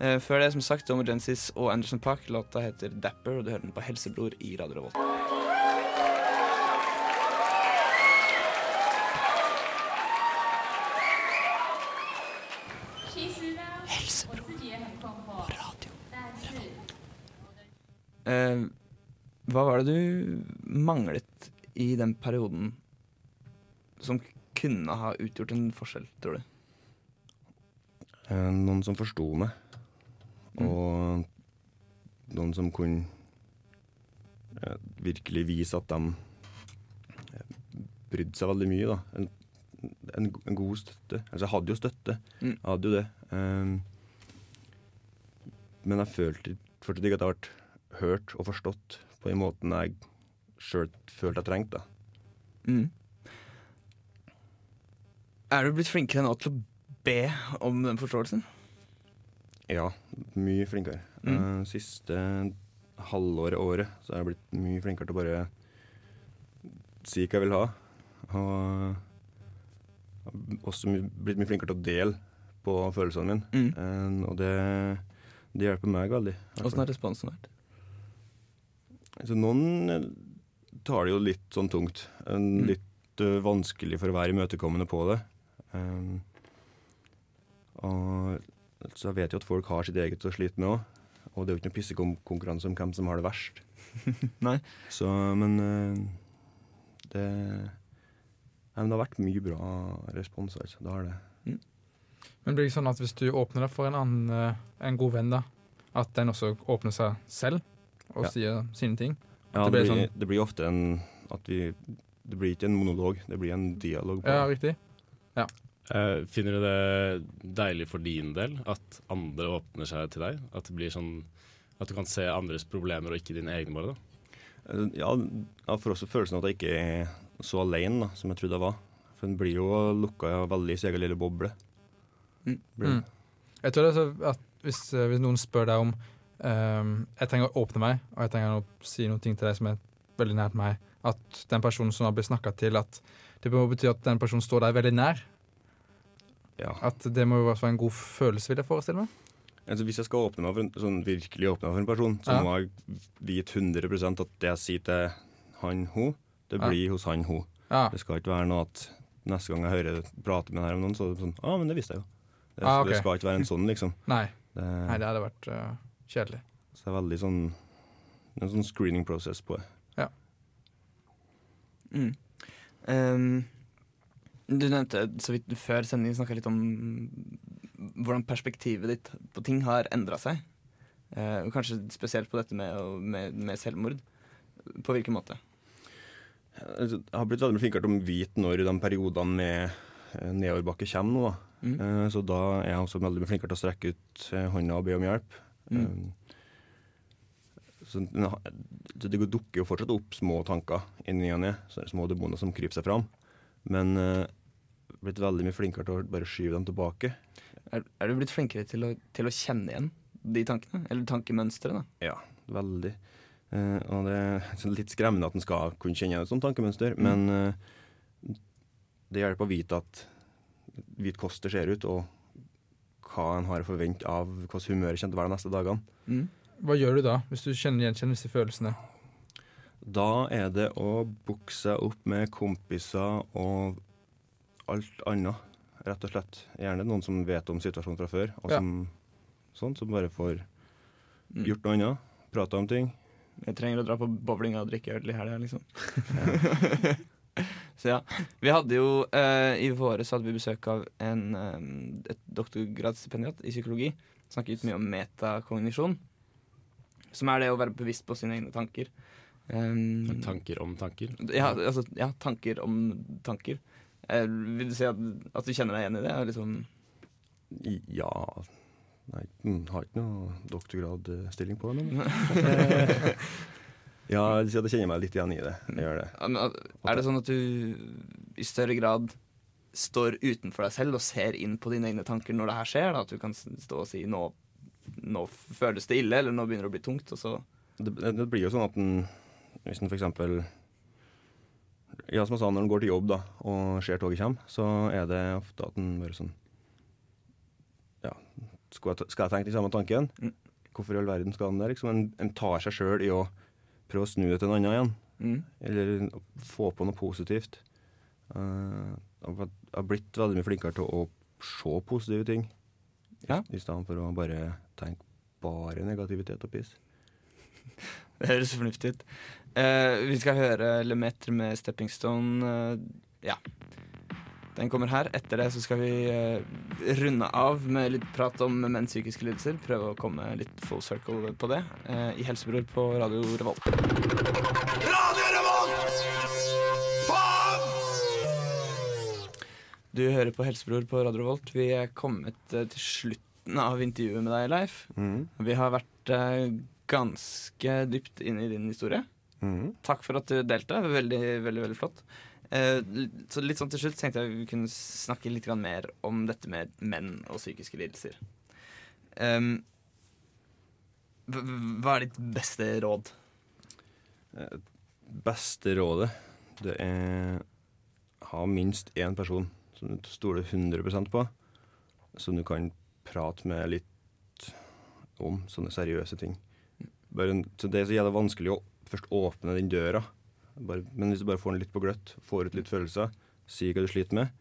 Eh, før det, som sagt, om Genesis og Anderson Park. Låta heter 'Dapper', og du hører den på Helsebror i Radio Revolt. Eh, hva var det du manglet i den perioden som kunne ha utgjort en forskjell, tror du? Eh, Noen som forsto meg, Mm. og noen som kunne eh, virkelig vise at de brydde seg veldig mye. da. En, en, en god støtte. Altså, jeg hadde jo støtte. Mm. Jeg hadde jo det. Um, men jeg følte fortsatt ikke at jeg ble hørt og forstått på den måten jeg sjøl følte jeg trengte. Mm. Er du blitt flinkere nå til å be om den forståelsen? Ja, mye flinkere. Mm. Eh, siste halvåret, året, så er jeg blitt mye flinkere til å bare si hva jeg vil ha. Og også blitt mye flinkere til å dele på følelsene mine. Mm. Eh, og det, det hjelper meg veldig. Åssen har responsen vært? Så noen eh, tar det jo litt sånn tungt. En, Litt uh, vanskelig for å være imøtekommende på det. Um, og så jeg vet jo at folk har sitt eget å slite med òg. Og det er jo ikke noe pissekonkurranse om hvem som har det verst. Nei. Så, men uh, det ja, men det har vært mye bra respons, altså. Det har det. Men blir det sånn at hvis du åpner deg for en annen, eh, en god venn, da, at den også åpner seg selv og Ja. sier sine ting? Ja, det det, blir blir, sånn- det blir ofte en at vi Det blir ikke en monolog, det blir en dialog. på Ja, riktig. riktig. Uh, finner du det deilig for din del at andre åpner seg til deg? At det blir sånn at du kan se andres problemer og ikke dine egne bare? da? Uh, Ja, jeg får også følelsen av at jeg ikke er så alene da, som jeg trodde jeg var. For en blir jo lukka veldig i sin egen lille boble. Mm. Mm. Jeg tror det er så at hvis, eh, hvis noen spør deg om um, Jeg trenger å åpne meg, og jeg trenger å si noen ting til deg som er veldig nært meg, at den personen som har blitt snakka til, at det må bety at den personen står deg veldig nær. Ja. At det må jo være en god følelse, vil jeg forestille meg. Altså, hvis jeg skal åpne meg for en, sånn virkelig åpne meg for en person, så Ja. må jeg vite 100 at det jeg sier til han, hun, det Ja. blir hos han, hun. Ja. Det skal ikke være noe at neste gang jeg hører prate med denne om noen, så er det sånn ah, men det visste jeg jo. Det, Ah, okay. det skal ikke være en sånn, liksom. Nei. Det, Nei, det hadde vært uh, kjedelig. Så det er veldig sånn En sånn screening process på det. Mm. Um, du nevnte så vidt før sendingen snakka litt om hvordan perspektivet ditt på ting har endra seg. Uh, kanskje spesielt på dette med, med, med selvmord. På hvilken måte? Altså, Jeg har blitt veldig flinkere til å vite når de periodene med eh, nedoverbakke kommer nå. Mm. Uh, Så da er jeg også veldig flinkere til å strekke ut eh, hånda og be om hjelp. Mm. Um, Så det dukker jo fortsatt opp små tanker inni og ned, små demoner som kryper seg fram. Men uh, blitt veldig mye flinkere til å bare skyve dem tilbake. Er, er du blitt flinkere til å, til å kjenne igjen de tankene? Eller tankemønstrene? Ja, veldig. Uh, og det er sånn litt skremmende at en skal kunne kjenne igjen et sånt tankemønster, Mm. men uh, det hjelper å vite at vite hvordan det ser ut, og hva en har å forvente av hvordan humøret kommer til å være de neste dagene. Mm. Hva gjør du da, hvis du kjenner gjenkjenner disse følelsene? Da er det å booke seg opp med kompiser og alt annet, rett og slett. Gjerne noen som vet om situasjonen fra før, og Ja. som, sånn, som bare får Mm. gjort noe annet. Prata om ting. Jeg trenger å dra på bowling og drikke øl i helga, liksom. så ja. Vi hadde jo eh, I våres hadde vi besøk av en, eh, et doktorgradsstipendiat i psykologi. Snakket mye om metakognisjon. Som er det å være bevisst på sine egne tanker. Um, Tanker om tanker. ja, altså, ja, tanker om tanker. Eh, vil du si at, at du kjenner deg igjen i det? Liksom, Ja Nei, mm, har ikke noe doktorgradstilling på det. Ja, jeg kjenner meg litt igjen i det. Det. Er det sånn at du i større grad står utenfor deg selv og ser inn på dine egne tanker når det her skjer? Da? At du kan stå og si nå, nå føles det ille, eller nå begynner det å bli tungt, og så Det, det, blir jo sånn at den, hvis en eksempel Ja, som jeg sa, når en går til jobb da, og ser toget komme, så er det ofte at en bare sånn Ja, skal jeg, skal jeg tenke den samme tanken? Mm. Hvorfor i all verden skal den der? Liksom, en, en tar seg sjøl i å prøve å snu det til en annen igjen. mm. Eller få på noe positivt. Eh, jeg har- blitt veldig mye flinkere til å se positive ting. Ja. I, I stedet for å bare tenke bare negativitet og piss. Det høres fornuftig ut. Uh, vi skal høre Lemaitre med 'Stepping Stone'. Uh, ja. Den kommer her. Etter det så skal vi uh, runde av med litt prat om menns psykiske lidelser. Prøve å komme litt full circle på det. Uh, I Helsebror på Radio Revolt. Radio Revolt! Faen! Du hører på Helsebror på Radio Revolt. Vi er kommet uh, til slutten av intervjuet med deg, Leif. Mm. Vi har vært ganske dypt inne i din historie. Mm. Takk for at du delte. Veldig, veldig, veldig flott. Eh, så litt sånn til slutt tenkte jeg vi kunne snakke litt mer om dette med menn og psykiske lidelser. Hva- hva er ditt beste råd? Eh, Beste rådet, det er ha minst én person som du stoler 100% på, som du kan prate med litt om sånne seriøse ting. Bare, så det er så jævlig vanskelig å først åpne den døra. Bare, men hvis du bare får den litt på gløtt, får ut litt følelser, sier hva du sliter med,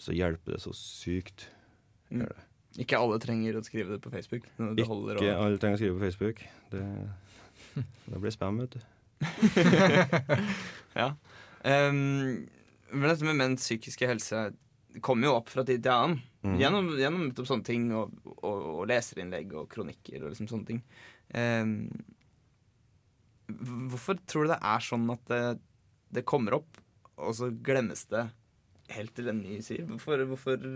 så hjelper det så sykt. Mm. Ikke alle trenger å skrive det på Facebook. Det Ikke og... alle trenger å skrive på Facebook. Det, det blir spam, vet du. Ja. Um, men dette med menns psykiske helse kommer jo opp fra tid til annen. Mm. Gjennom, gjennom sånne ting, og, og, og leserinnlegg og kronikker og liksom sånne ting. H- hvorfor tror du det er sånn at det, det kommer opp, og så glemmes det helt til en ny sier? Hvorfor, hvorfor,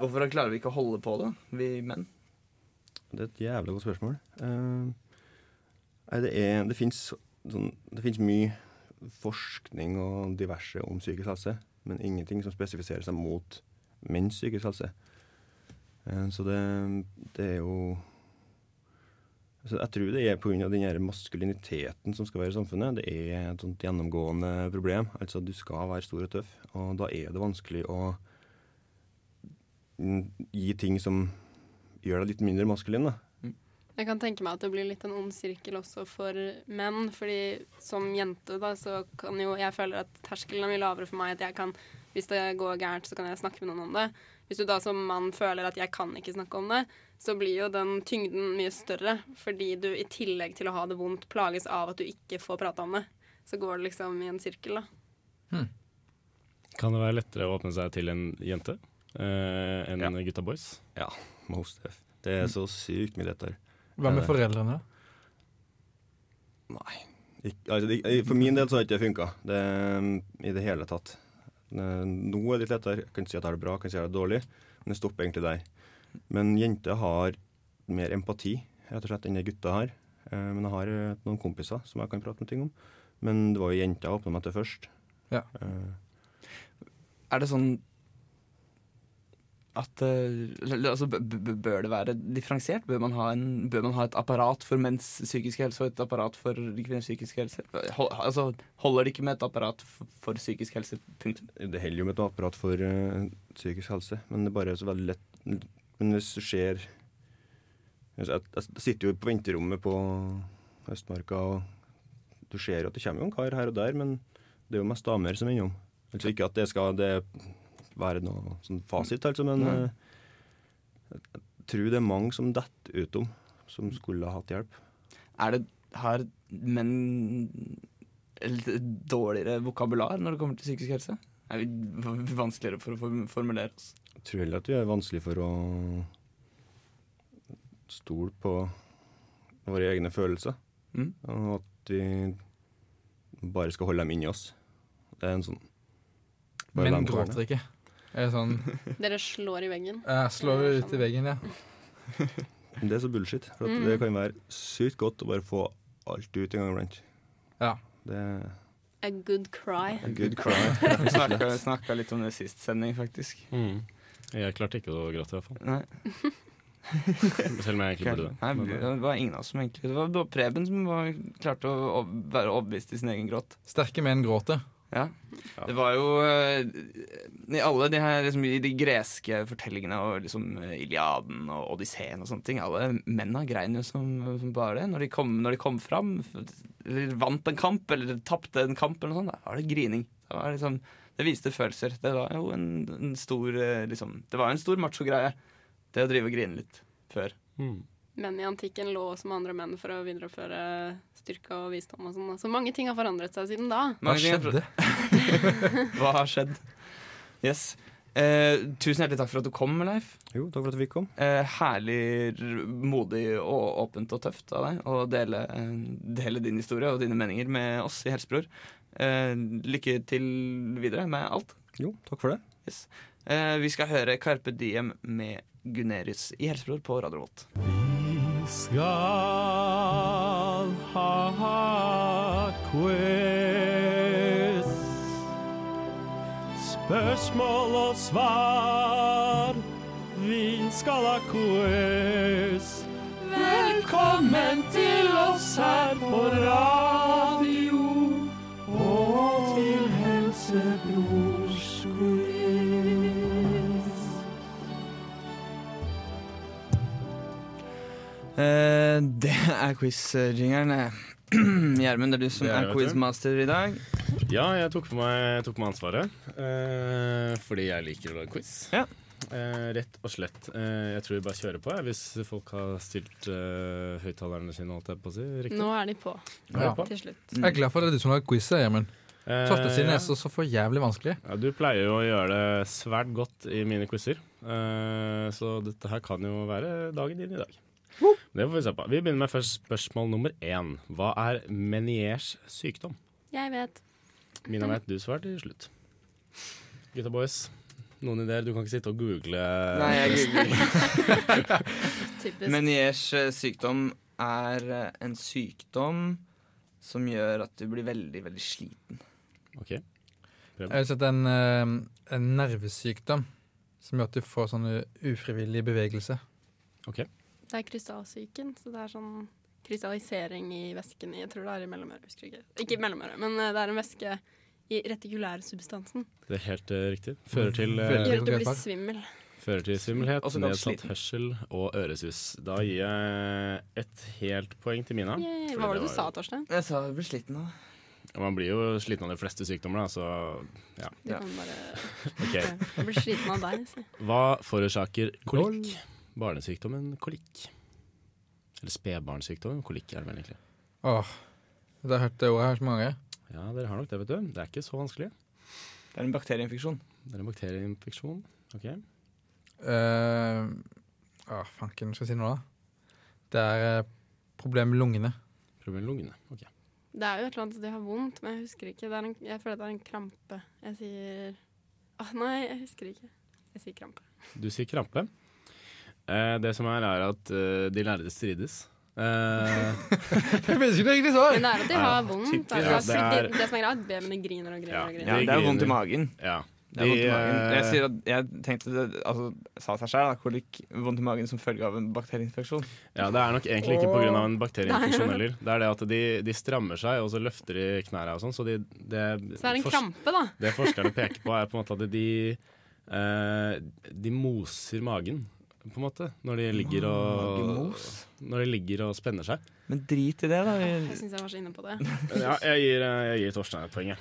hvorfor klarer vi ikke å holde på det, vi menn? Det er et jævlig godt spørsmål. Uh, det er Det fins sånn, mye forskning og diverse om psykisk helse, men ingenting som spesifiserer seg mot menns psykisk helse. Uh, så det, det er jo så Jeg tror det er pga. den maskuliniteten som skal være i samfunnet. Det er et sånt gjennomgående problem. Altså Du skal være stor og tøff, og da er det vanskelig å mm, gi ting som gjør deg litt mindre maskulin. da. Jeg kan tenke meg at det blir litt en ond sirkel også for menn. Fordi som jente, da, så kan jo Jeg føler at terskelen er mye lavere for meg. At jeg kan Hvis det går gærent, så kan jeg snakke med noen om det. Hvis du da som mann føler at jeg kan ikke snakke om det, så blir jo den tyngden mye større. Fordi du i tillegg til å ha det vondt, plages av at du ikke får prate om det. Så går det liksom i en sirkel, da. Kan det være lettere å åpne seg til en jente eh, enn gutta boys? Ja, most def. Det er så sykt mye lettere. Hva med Eh, foreldrene? Nei. Ikk- altså, for min del så har ikke det funka i det hele tatt. Noe Nå er det litt lettere. Jeg kan ikke si at jeg har det bra, jeg kan si at jeg har det dårlig, men det stopper egentlig der. Men jenter har mer empati rett og slett enn det gutta har. Eh, Men jeg har eh, noen kompiser som jeg kan prate med ting om. Men det var jo jenter jeg åpna meg til først. Ja. Eh, Er det sånn at altså, bør det være differensiert? Bør man, ha en, bør man ha et apparat for menns psykiske helse og et apparat for kvinners psykiske helse? Hold, altså, holder det ikke med et apparat for, for psykisk helse? Punktum. Det holder jo med et apparat for uh, psykisk helse, men det er bare så veldig lett Men hvis du ser jeg, sitter jo på venterommet på Østmarka, og du ser jo at det kommer jo en kar her og der, men det er jo mest damer som er innom. Altså ikke at det skal det være noe sånn fasit, altså, men Nei. eh, jeg tror det er mange som detter utom, som skulle ha hatt hjelp. Er det, har menn dårligere vokabular når det kommer til psykisk helse? Er vi vanskeligere for å formulere oss? Jeg tror heller at vi er vanskelig for å stole på våre egne følelser. Mm. Og at vi bare skal holde dem inni oss. Det er en sånn Menn gråter ikke. Er det sånn Dere slår i veggen. Ja, slår ut i veggen, ja. Det er så bullshit. For at Mm. det kan være sykt godt å bare få alt ut en gang iblant. Ja. Det A good cry. a good cry. Vi snakka litt om det sist sending, faktisk. Mm. Jeg klarte ikke å gråte, i hvert fall. Nei. Selv om jeg egentlig burde det. Nei, det var ingen av oss som egentlig Det var Preben som var, klarte å, være overbevist i sin egen gråt. Sterke menn gråter. Ja. Det var jo eh, I alle de her liksom, i de greske fortellingene og liksom Iliaden og Odysseen og sånne ting, alle menna grein jo som, som bare det. Når de kom, når de kom fram, eller vant en kamp, eller tapte en kamp, eller noe sånt, da var det grining. Det, var liksom, det viste følelser. Det var jo en, en stor eh, liksom, Det var jo en stor macho-greie, det å drive og grine litt før. mm. Menn i antikken lå som andre menn for å videreføre styrke og visdom og sånn. Så mange ting har forandret seg siden da. Hva skjedde? Hva har skjedd? Yes. Eh, tusen hjertelig takk for at du kom, Leif. Jo, takk for at du fikk komme. Eh, herlig, modig og åpent og tøft av deg å dele, eh, dele din historie og dine meninger med oss i Helsebror. Eh, lykke til videre med alt. Jo, takk for det. Yes. Eh, vi skal høre Carpe Diem med Gunerius i Helsebror på Radio Volt. skal ha quiz. Spørsmål og svar. Vi skal ha quiz. Eh, det er quiz-jingeren. Gjermund, det er du som Det er er quizmaster i dag. Ja, jeg tok på meg, tok på meg ansvaret. Uh, fordi jeg liker å lage quiz. Ja. Uh, rett og slett. Eh, jeg tror vi bare kjører på, jeg, hvis folk har stilt uh, høyttalerne sine, holdt jeg på å si. Riktig. Nå er de på. Er Ja. på. Til slutt. Jeg er glad for at det er du som lager quiz, Gjermund. Eh, sine er så, så for jævlig vanskelig. Ja, du pleier jo å gjøre det svært godt i mine quizer, eh, så dette her kan jo være dagen din i dag. Det får vi se på. Vi begynner med først spørsmål nummer én. Hva er Meniers sykdom? Jeg vet. Mina vet du svarer til slutt. Gutta boys, noen ideer? Du kan ikke sitte og google Nei, jeg googler. Meniers eh, sykdom er eh, en sykdom som gjør at du blir veldig, veldig sliten. OK. Jeg har sett en, er en nervesykdom som gjør at du får sånn ufrivillig bevegelse. ok. Det er krystallsyken, så det er sånn krystallisering i væsken i Jeg tror det er i mellomøret, husker ikke. Ikke i mellomøret, men eh, det er en væske i retikulærsubstansen. Det er helt uh, riktig. Fører til, uh, Gjør at du blir svimmel. fører til svimmelhet, Også nedsatt hørsel og øresus. Da gir jeg et helt poeng til Mina. Yay. Hva var det du du sa, var- Torstein? Jeg sa jeg blir sliten av det. Man blir jo sliten av de fleste sykdommer, da, så ja. Du kan bare okay. Jeg blir sliten av deg, si. Hva forårsaker kolikk? Barnesykdommen kolikk. Eller spedbarnssykdommen Kolikk er det vel egentlig. Åh, det har hørt det ordet her så mange. Ja, dere har nok det, vet du. Det er ikke så vanskelig. Det er en bakterieinfeksjon. Det er en bakterieinfeksjon. OK. Uh, å, fanken, skal jeg si noe da? Det er eh, problem med lungene. Problem med lungene. OK. Det er jo et eller annet de har vondt, men jeg husker ikke. Det er en, jeg føler det er en krampe. Jeg sier Åh, Nei, jeg husker ikke. Jeg sier krampe. Du sier krampe. Eh, det som er, er at eh, de lærde strides. Eh, Jeg vet ikke det egentlig svar! Men det er at de Ja, har vondt. typisk. Altså, Ja, det, det er- det som er greit, babyen griner og griner Ja, og griner. Ja, det er vondt i magen. ja. Det er vondt i De, magen. eh, Jeg, sier at, jeg tenkte det altså, sa seg selv, kolikk, vondt i magen som følge av en bakterieinfeksjon. Ja, Det er nok egentlig ikke pga. en bakterieinfeksjon heller. Det er det at de, de strammer seg, og så løfter de knærne og sånn. Så de, det, Så det er en fors- krampe, da. det forskerne peker på, er på en måte at de eh, De moser magen, på en måte, når de ligger og Magemos. Når de ligger og spenner seg. Men drit i det, da. Jeg syns jeg var så inne på det. Ja, jeg gir, eh, jeg gir Torstein et poeng, jeg.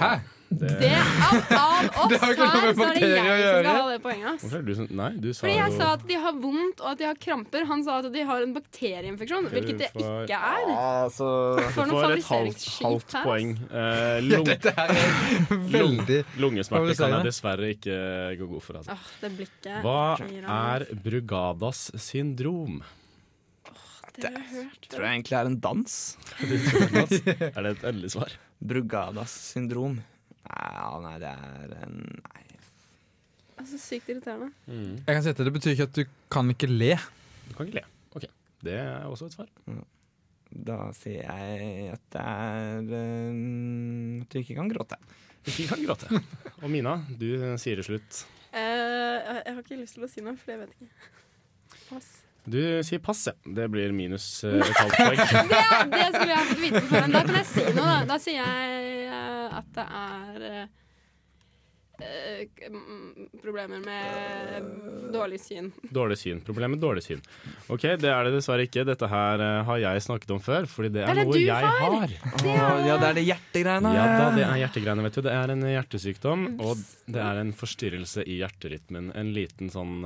Hæ? Det av, av oss Det her, så er det jeg som skal ha det poenget. ass. Hvorfor er du sånn Nei, du sa Fordi jeg jo sa at de har vondt og at de har kramper. Han sa at de har en bakterieinfeksjon, okay, hvilket det får- ikke er. Altså, Du får et halvt, halvt poeng. ass. lung... Ja, dette her er veldig lungesmerter kan jeg dessverre ikke gå god for. Altså. Åh, det blikket Hva er Brugadas syndrom? Det jeg tror jeg egentlig er en dans. Er det et endelig svar? Brugadas syndrom. Ja, nei, det er en Nei. Altså, sykt irriterende. Jeg kan si at Det betyr ikke at du kan ikke le. Du kan ikke le. Ok, Det er også et svar. Da sier jeg at det er eh, At du ikke kan gråte. Ikke kan gråte. Og Mina, du sier det slutt. Uh, jeg jeg har ikke lyst til å si noe, for jeg vet ikke. Pass. Du sier pass, ja. Det blir minus uh, et halvt poeng. Det, det skulle jeg fått vite før, men Da kan jeg si noe, da. Da sier jeg uh, at det er eh, mm, problemer med dårlig syn. Dårlig syn. problemer med dårlig syn. Ok, det er det dessverre ikke. Dette her har jeg snakket om før, fordi det er, Det er det noe jeg har. har. Det ja, det er det hjertegreiene. Ja da, det er hjertegreiene, vet du. Det er en hjertesykdom, og det er en forstyrrelse i hjerterytmen. En liten sånn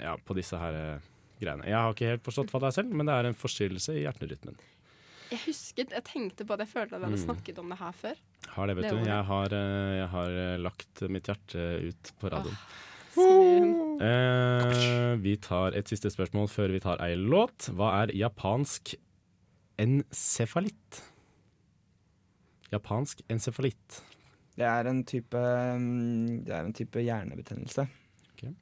Ja, på disse her greiene. Jeg har ikke helt forstått hva det er selv, men det er en forstyrrelse i hjerterytmen. Jeg husket, jeg tenkte på det, jeg følte at vi hadde Mm. snakket om det her før. Har det, vet Det du. Jeg har, eh, jeg har eh, lagt mitt hjerte ut på radioen. Svin. Eh, vi tar et siste spørsmål før vi tar ei låt. Hva er japansk encefalitt? Japansk encefalitt. Det er en type mm, Det er en type hjernebetennelse. Okay.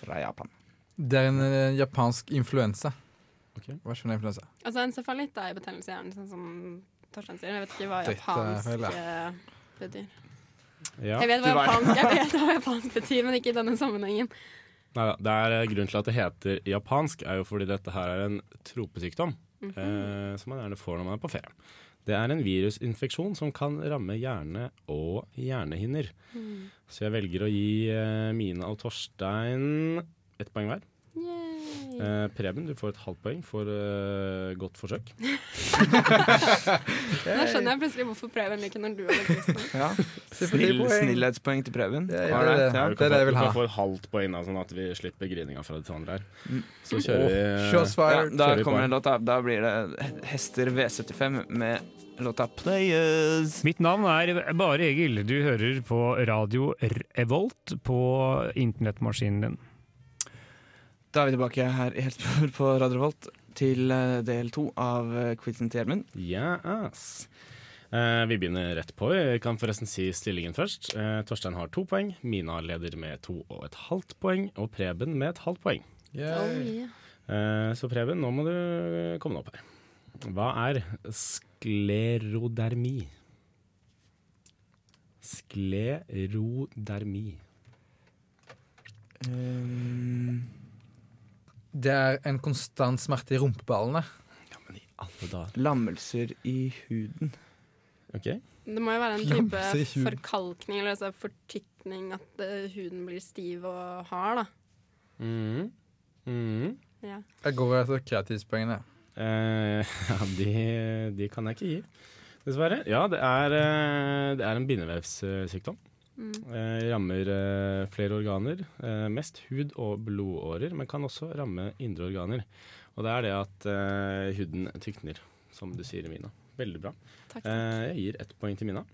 Fra Japan. Det er en eh, japansk influensa. Ok. Hva skjønner influensa. Altså Encefalitt er betennelse i hjernen, sånn som Torstein sier. Jeg vet ikke hva Dette japansk feil, eh, betyr. Ja. Jeg vet hva var- japansk, jeg vet hva japansk betyr, men ikke i denne sammenhengen. Neida, det er eh, Grunnen til at det heter japansk, er jo fordi dette her er en tropesykdom. Mhm. eh, som man gjerne får når man er på ferie. Det er en virusinfeksjon som kan ramme hjerne og hjernehinner. Mm. Så jeg velger å gi eh, Mina og Torstein ett poeng hver. Eh, Preben, du får et halvt poeng for eh, godt forsøk. Nå skjønner jeg plutselig hvorfor Preben liker når du har. Ja. Snill, snillhetspoeng til Preben. Ja, ja, det er ja. Det er det jeg vil vil du ha. kan få et halvt poeng, da, sånn at vi slipper grininga fra de to andre her. Mm. Så kjører vi Ja, da Kjører vi kommer en låt. Da blir det Hester V75 med låta 'Players'. Mitt navn er Bare Egil. Du hører på radio Revolt på internettmaskinen din. Da er vi tilbake her i Helsebror på Radio Volt til eh, del to av eh, quizen til Gjermund. Yes. Eh, vi begynner rett på. Vi kan forresten si stillingen først. Eh, Torstein har to poeng. Mina leder med to og et halvt poeng. Og Preben med et halvt poeng. Oh, Yay. yeah. Eh, så Preben, nå må du komme deg opp her. Hva er sklerodermi? Sklerodermi. Um, Det er en konstant smerte i rumpeballene. Alle dager. lammelser i huden. OK. Det må jo være en type forkalkning eller altså fortykning, at eh, huden blir stiv og hard, da. Mhm. Mhm. Ja. Jeg går etter kreativpoengene. Eh, ja, de, de kan jeg ikke gi, dessverre. Ja, det er, eh, det er en bindevevssykdom. Mm. Eh, rammer eh, flere organer. Eh, mest hud og blodårer, men kan også ramme indre organer. Og det er det at eh, huden tykner, som du sier, Mina. Veldig bra. Takk, takk. Eh, jeg gir ett poeng til Mina.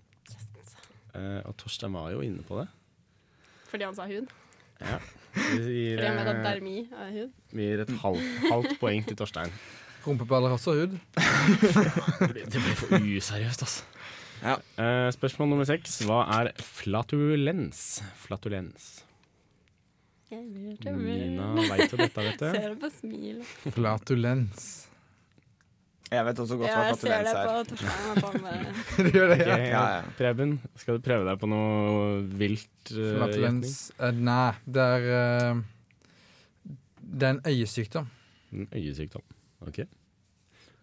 Eh, og Torstein var jo inne på det. Fordi han sa hud. Ja. Vi gir, vi gir et halvt, halvt poeng til Torstein. Rumpeballer har også hud. Det blir for useriøst, altså. Ja. Uh, spørsmål nummer seks. Hva er flatulens? Flatulens. Mina veit jo dette, vet du. Ser det på smilet. Flatulens. Jeg vet også godt Ja, hva flatulens er. Du gjør det, ja. Okay, Ja, ja. Preben, skal du prøve deg på noe vilt? Uh, Flatulens uh, Nei, det er uh, Det er en øyesykdom. En øyesykdom. OK.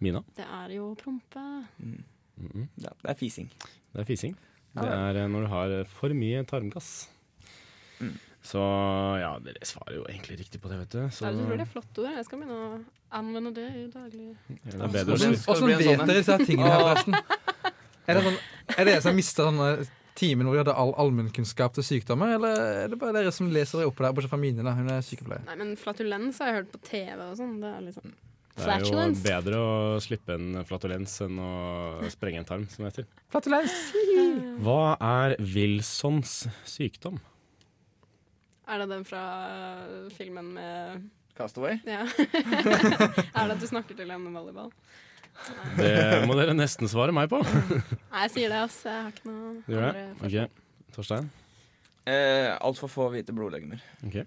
Mina? Det er jo prompe. Mm. Mhm. Ja, det er fising. Det er fising. Det er eh, når du har eh, for mye tarmgass. Mm. Så ja, dere svarer jo egentlig riktig på det, vet du. Så Det er et utrolig flott ord. Jeg skal begynne å anvende det i daglig. ja, det er Åssen vet sånn dere disse tingene her, forresten? Er det, sånn, er det jeg som har mista sånne timen hvor vi hadde all allmennkunnskap til sykdommer, eller er det bare dere som leser dere opp på det, bortsett fra mine, da? Hun er sykepleier. Nei, men flatulens har jeg hørt på TV og sånn. Det er liksom Det er jo bedre å slippe en flatulens enn å sprenge en tarm, som det heter. Flatulens! Hva er Wilsons sykdom? Er det den fra filmen med Castaway? Ja. er det at du snakker til en volleyball? Det må dere nesten svare meg på. Nei, jeg sier det, ass. Jeg har ikke noe Du gjør andre det? OK. Torstein? Eh, Altfor få hvite blodlegemer. Ok.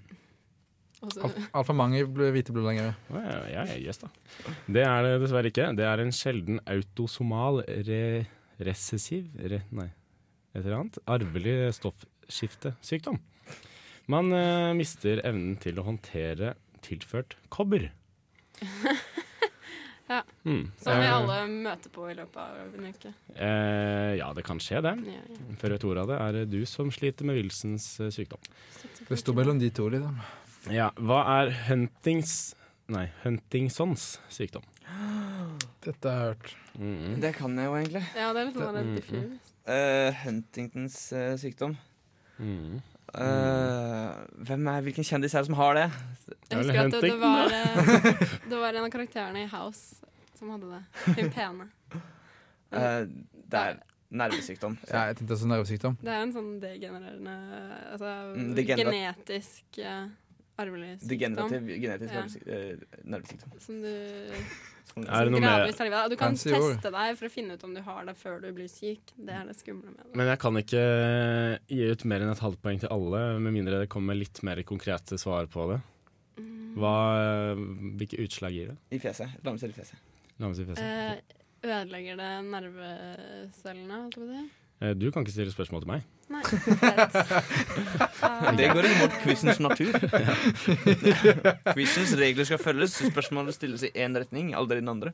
Også- Alt- Altfor mange bl- hvite blodleggere. Å, Ja, ja, yes. Det er det dessverre ikke. Det er en sjelden autosomal re resessiv re Nei, et eller annet. Arvelig stoffskiftesykdom. Man uh, mister evnen til å håndtere tilført kobber. Ja. Mm. Som vi Eh, alle møter på i løpet av en uke. Uh, ja, det kan skje, det. Ja, ja. Før jeg tror av det, er det du som sliter med Wilsons sykdom. Det sto mellom de to, liksom. Ja, hva er Huntings Nei, Huntingsons sykdom? Dette har jeg hørt. Mm. Det kan jeg jo egentlig. Ja, det er litt sånn Mm, diffus. uh, Huntingtons uh, sykdom. Mm. Uh, hvem er, hvilken kjendis er det som har det? Jeg husker at det, det, var, eh, det var en av karakterene i House som hadde det. Hun pene. Eh, det er nervesykdom. så- Ja, jeg tenkte også nervesykdom. Det er en sånn degenererende Altså Mm, genetisk eh, arvelig sykdom. Degenerativ genetisk Ja. eh, nervesykdom. Som du Som- Er det noe med- gradvis livet. Du kan teste ord. teste deg for å finne ut om du har det før du blir syk. Det er det skumle med det. Men jeg kan ikke gi ut mer enn et halvt poeng til alle, med mindre det kommer litt mer konkrete svar på det. Mm. Hva, hvilke utslag gir det? I fjeset. Lammelser i fjeset. La meg si fjeset. Eh, ødelegger det nervecellene, Eh, Du kan ikke stille spørsmål til meg. Nei. Det går imot quizens natur. Quizens regler skal følges. Spørsmålet stilles i én retning, aldri i den andre.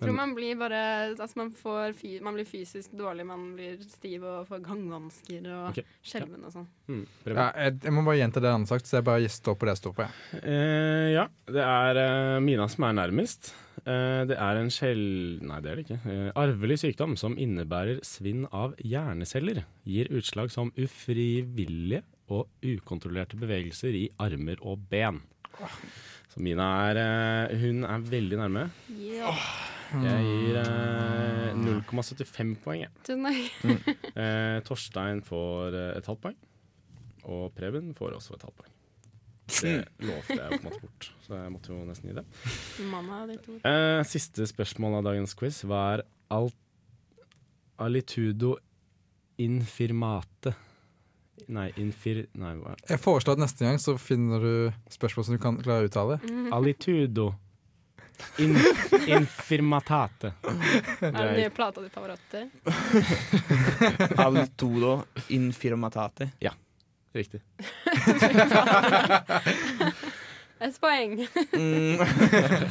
Jeg tror man blir bare Altså man, får fy, man blir fysisk dårlig, man blir stiv og får gangvansker og okay. skjelven og sånn. Mm, Ja, jeg, jeg må bare gjenta det han har sagt, så jeg bare står på det jeg står på. Jeg. Eh, ja, det er eh, Mina som er nærmest. Eh, det er en skjell... Nei, det er det ikke. Eh, arvelig sykdom som innebærer svinn av hjerneceller. Gir utslag som ufrivillige og ukontrollerte bevegelser i armer og ben. Så Mina er eh, Hun er veldig nærme. Ja. Jeg gir eh, 0,75 poeng, jeg. Tusen takk. Eh, Torstein får eh, et halvt poeng. Og Preben får også et halvt poeng. Det lovte jeg på en måte bort, så jeg måtte jo nesten gi det. Mamma det. Eh, siste spørsmål av dagens quiz var alt alitudo infirmate. Nei, infir... Nei, hva? Jeg foreslår at neste gang så finner du spørsmål som du kan klare å uttale. Mhm. Alitudo in, infirmatate. Er det den nye plata di Pavarotti? Alitudo infirmatate. Ja, riktig. Et poeng. Mm.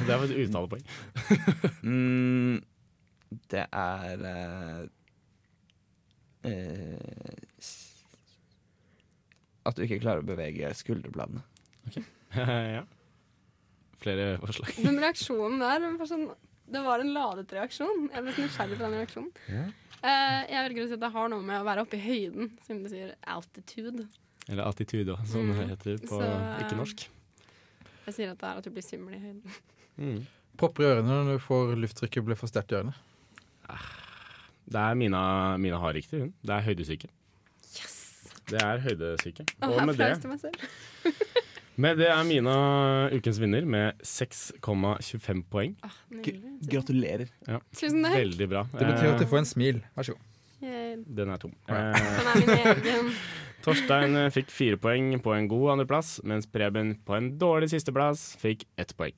det var et uttalepoeng. mm, det er uh, eh, s- At du ikke klarer å bevege skulderbladene. ja. Flere forslag. Den reaksjonen der var sånn, Det var en ladet reaksjon. Jeg ble nysgjerrig på den reaksjonen. Ja. Eh, jeg velger å si at det har noe med å være oppe i høyden, siden du sier altitude. Eller attitude, som det Mm. heter på Så, eh, ikke-norsk. Jeg sier at det er at du blir svimmel i høyden. Mm. Propper i ørene når du får lufttrykket blir for sterkt i ørene. Det er Mina, Mina har riktig, hun. Det er høydesyke. Det er høydesyke. Og med det, med det er Mina ukens vinner med 6,25 poeng. Ah. Gratulerer. Ja. Tusen takk. Veldig bra. Det betyr at du Eh, får en smil. Vær så god. Den er tom. Ja. Eh, Den er min egen. Torstein eh, fikk fire poeng på en god andreplass, mens Preben på en dårlig sisteplass fikk ett poeng.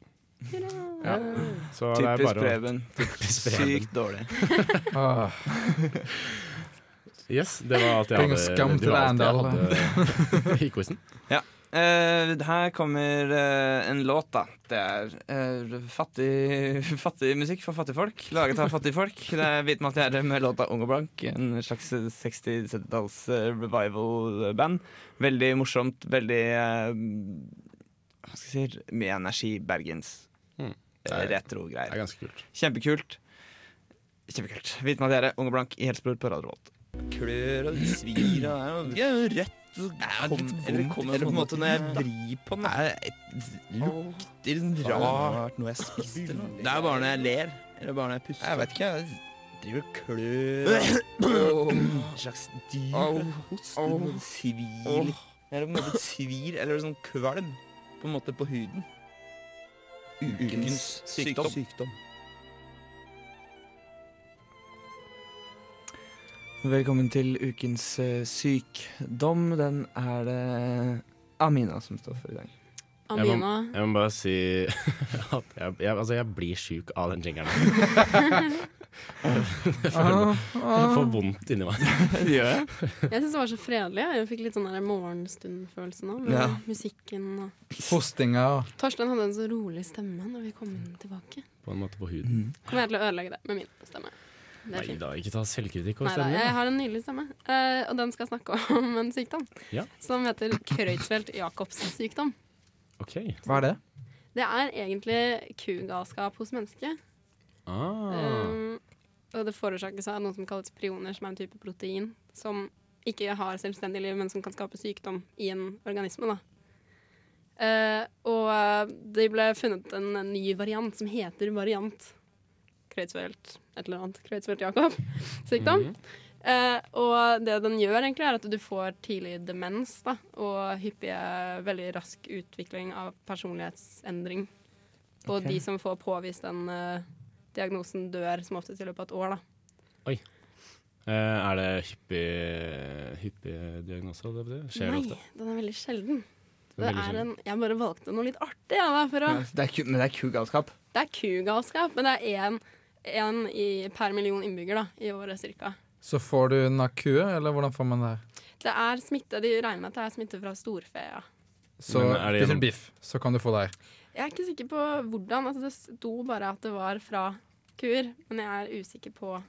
Ja. Så det er Typisk Preben. å. Typisk Preben. Sykt dårlig. Ah, Yes, det var alt jeg hadde. skam til Arendal. i quizen. Eh, her kommer uh, en låt, da. Det er uh, fattig, fattig musikk for fattige folk. Laget av fattige folk. Det er Hvit Matiere med låta Ung og blank. En slags 60-70-talls eh, revival-band. Veldig morsomt. Veldig Hva skal jeg si Mye energi. Bergens. Mm. Retro-greier. er. Kjempekult. Kjempekult. Hvit Matiere, Ung og blank i Helsebror på Radio Revolt. Klør og svir og Det er jo rødt. kom, eller, eller på en måte når jeg vrir på den. Det lukter sånn rart noe jeg spiste. Det er bare når jeg ler. Eller bare når jeg puster. Jeg vet ikke. Jeg driver og klør. En slags dyr. Hoster. Svir. Eller på en måte svir, eller sånn kvalm. På en måte på huden. Ukens sykdom. Velkommen til ukens uh, sykdom. Den er det Amina som står for i dag. Amina. Jeg må bare si at jeg, jeg, altså jeg blir sjuk av den jingeren. Jeg føler jeg får vondt inni meg. Gjør jeg? Jeg syns det var så fredelig. Jeg fikk litt sånn der morgenstund-følelse nå. Med Ja. musikken og Hostinga og Torstein hadde en så rolig stemme når vi kom inn tilbake. På en måte på huden. Kommer jeg til å ødelegge det med min stemme. Nei fint. da, ikke ta selvkritikk over stemmen. jeg har en nydelig stemme, uh, og den skal snakke om en sykdom Ja. som heter Kreutzfeldt-Jacobs sykdom. OK. Hva er det? Det er egentlig kugalskap hos mennesket. Ah. Um, og det forårsakes av noe som kalles prioner, som er en type protein som ikke har selvstendig liv, men som kan skape sykdom i en organisme. Da. Eh, og det ble funnet en, ny variant som heter variant Kreutzfeldt et eller annet. Kreutzfeldt-Jakob-sykdom. Eh, og det den gjør, egentlig er at du får tidlig demens da, og hyppige, veldig rask utvikling av personlighetsendring. Og okay. de som får påvist den eh, diagnosen, dør som oftest i løpet av et år. da. Eh, er det hyppig, hyppig diagnose? Det betyr? Skjer det Nei, ofte? den er veldig sjelden. Det Det er er en, jeg bare valgte noe litt artig. Ja, da, for å, Det er ku, men det er kugalskap. det er kugalskap, men det er én én per million innbygger da, i året cirka. Så får du nakue, eller hvordan får man det her? Det er smitte, De regner med at det er smitte fra storfe. ja. Så er det spiser du biff, så kan du få det her. Jeg er ikke sikker på hvordan. Altså, det sto bare at det var fra kuer, men jeg er usikker på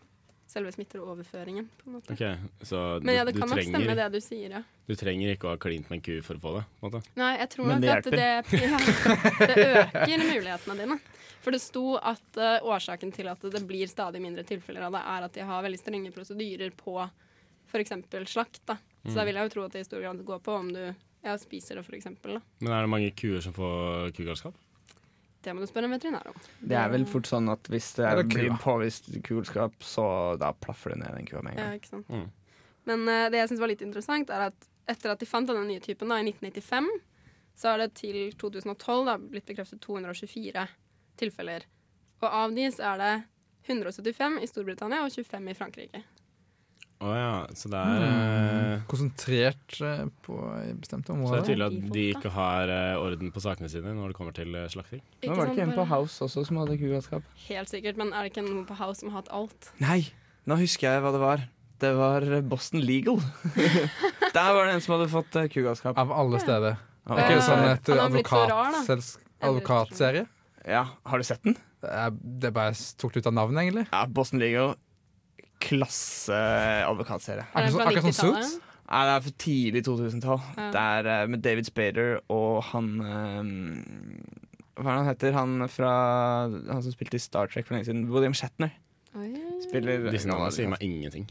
selve smitteoverføringen. på en måte. Okay, så du, Men ja, det kan nok trenger, stemme det du sier, ja. Du trenger ikke å ha klint med en ku for å få det? på en måte. Nei, jeg tror Men nok det at det, ja, det øker mulighetene dine. For det sto at uh, årsaken til at det blir stadig mindre tilfeller av det, er at de har veldig strenge prosedyrer på f.eks. slakt. da. Så Mm. da vil jeg jo tro at det i stor grad går på om du ja, spiser det, f.eks. Men er det mange kuer som får kugalskap? Det må du spørre en veterinær om. Det er vel fort sånn at hvis det det blir påvist kugalskap, så da plaffer det ned den kua med en Ja, gang. ikke sant? Mm. Men uh, det jeg syns var litt interessant, er at etter at de fant denne nye typen da, i 1995, så har det til 2012 da, blitt bekreftet 224 tilfeller. Og av de så er det 175 i Storbritannia og 25 i Frankrike. Å ja, så det er Mm. eh, Konsentrert eh, på bestemte områder. Så det er tydelig at de ikke har eh, orden på sakene sine når det kommer til slakting. Nå var det ikke en på House også som hadde kugalskap? Helt sikkert, men er det ikke noen på House som har hatt alt? Nei, nå husker jeg hva det var. Det var Boston Legal. Der var det en som hadde fått uh, kugalskap. Av alle steder. Ja. Er ikke det sånn et advokatserie? Ja, har du sett den? Det er, det bare tok det ut av navnet, egentlig. Ja, Boston Legal. Klasseadvokatserie. Er det Akkurat som 90-tallet? Suits? Nei, det er for tidlig 2000-tall. Ja. Det er eh, med David Spader og han um, Hva er det han heter? Han fra Han som spilte i Star Trek for lenge siden. William Shatner. Spiller Disse navnene sier meg ingenting.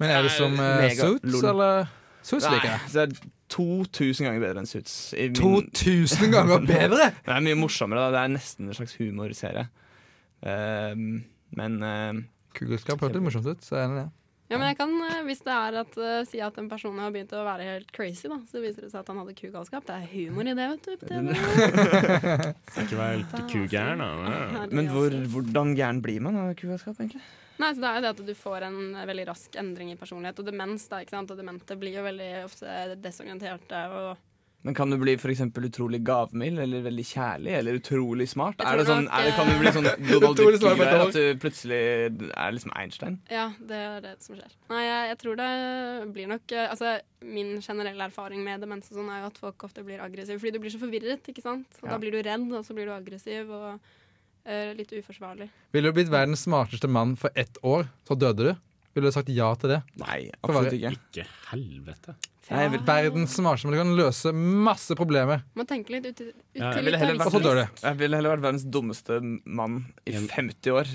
Men er det som uh, Suits, lol. eller? Suits liker jeg. det er 2000 ganger bedre enn Suits. I min- 2000 ganger bedre?! det er mye morsommere. da Det er nesten en slags humorserie. Um, men uh, Kugelskap hørtes morsomt ut, så er det det. Ja, men jeg kan, eh, Hvis det er at uh, si at en person har begynt å være helt crazy, da, så viser det seg at han hadde kugalskap. Det er humor i det, vet du. På TV. Ikke vær helt kugæren, da. Ja. Men hvor, hvordan gæren blir man av kugalskap, egentlig? Nei, så Det er jo det at du får en eh, veldig rask endring i personlighet. Og demens, da, ikke sant? Og demente blir jo veldig ofte desorienterte. og Men Kan du bli for utrolig gavmild eller veldig kjærlig eller utrolig smart? Er det sånn, er det, kan du bli sånn eh, Donald Duck-greier? At du plutselig er liksom Einstein? Ja, det er det som skjer. Nei, jeg, jeg tror det blir nok eh, Altså, min generelle erfaring med demens og sånn er jo at folk ofte blir aggressive fordi du blir så forvirret, ikke sant. Og Ja. Da blir du redd, og så blir du aggressiv og Uh, litt uforsvarlig. Ville du blitt verdens smarteste mann for ett år, så døde du? Ville du sagt ja til det? Nei, absolutt ikke. Ikke helvete. Nei, vil- verdens smarteste, men du kan løse masse problemer. Må tenke litt ut, ut Ja, jeg ville heller Og så dør vært, jeg ville heller vært verdens dummeste mann i 50 år.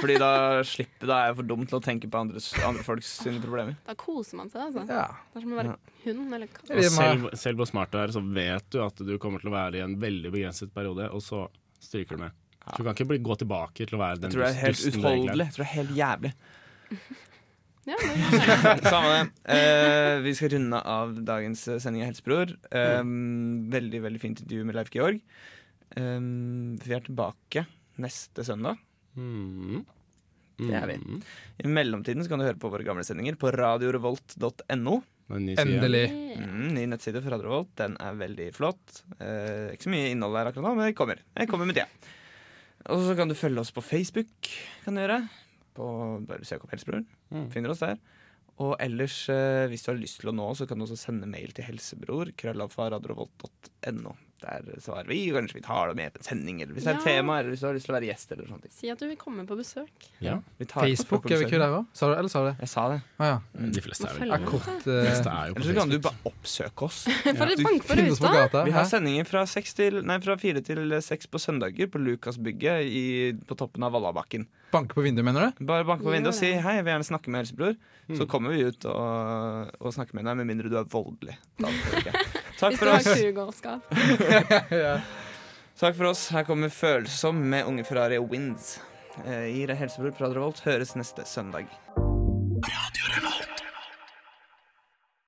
Fordi da slipper Da er jeg for dum til å tenke på andres, andre folks sine problemer. Da koser man seg, altså. Ja. Det er som å være hund eller katt. Selv, selv hvor smart du er, så vet du at du kommer til å være i en veldig begrenset periode, og så stryker du med. Så du kan ikke bli, gå tilbake til å være Jeg den tror det er helt dusten du egentlig er. utholdelig. Jeg tror det er helt jævlig. Ja, Samme det. Uh, vi skal runde av dagens eh, sending av Helsebror. Um, veldig veldig fint intervju med Leif Georg. Um, vi er tilbake neste søndag. Mm. Det er vi. I mellomtiden så kan du høre på våre gamle sendinger på radiorevolt.no. Endelig. Mm, ny nettside for Radio Revolt. Den er veldig flott. Uh, ikke så mye innhold der akkurat nå, men jeg kommer. Jeg kommer med tida. Og så kan du følge oss på Facebook. Kan du gjøre på, Bare søk opp Helsebror. Finner oss der. Og ellers, eh, hvis du har lyst til å nå, så kan du også sende mail til helsebror. Krøllalfa radiorevolt.no. Der svarer vi. Kanskje vi tar det med på en sending, eller hvis det er et tema, eller hvis du har lyst til å være gjest. eller sånne ting. Si at du vil komme på besøk. Ja, vi tar Facebook, på er vi ikke der òg? Sa du eller sa du det? Jeg sa det. Ah, ja. De fleste er vel Er kort, De fleste er jo på Eller så kan du bare oppsøke oss. For et bank på ruta! gata. Vi har sendinger fra, til, nei, fra fire til seks på søndager på Lukasbygget i, på toppen av Vallabakken. Banke på vinduet, mener du? Bare banke på vinduet og si 'hei, jeg vil gjerne snakke med helsebror'. Så Mm. kommer vi ut og, og snakker med deg, med mindre du er voldelig. Da. Takk for oss. ja. Takk for oss. Her kommer 'Følsom' med Unge Ferrari Winds. Eh, Gir helsebror på Radio Høres neste søndag. Radio Revolt.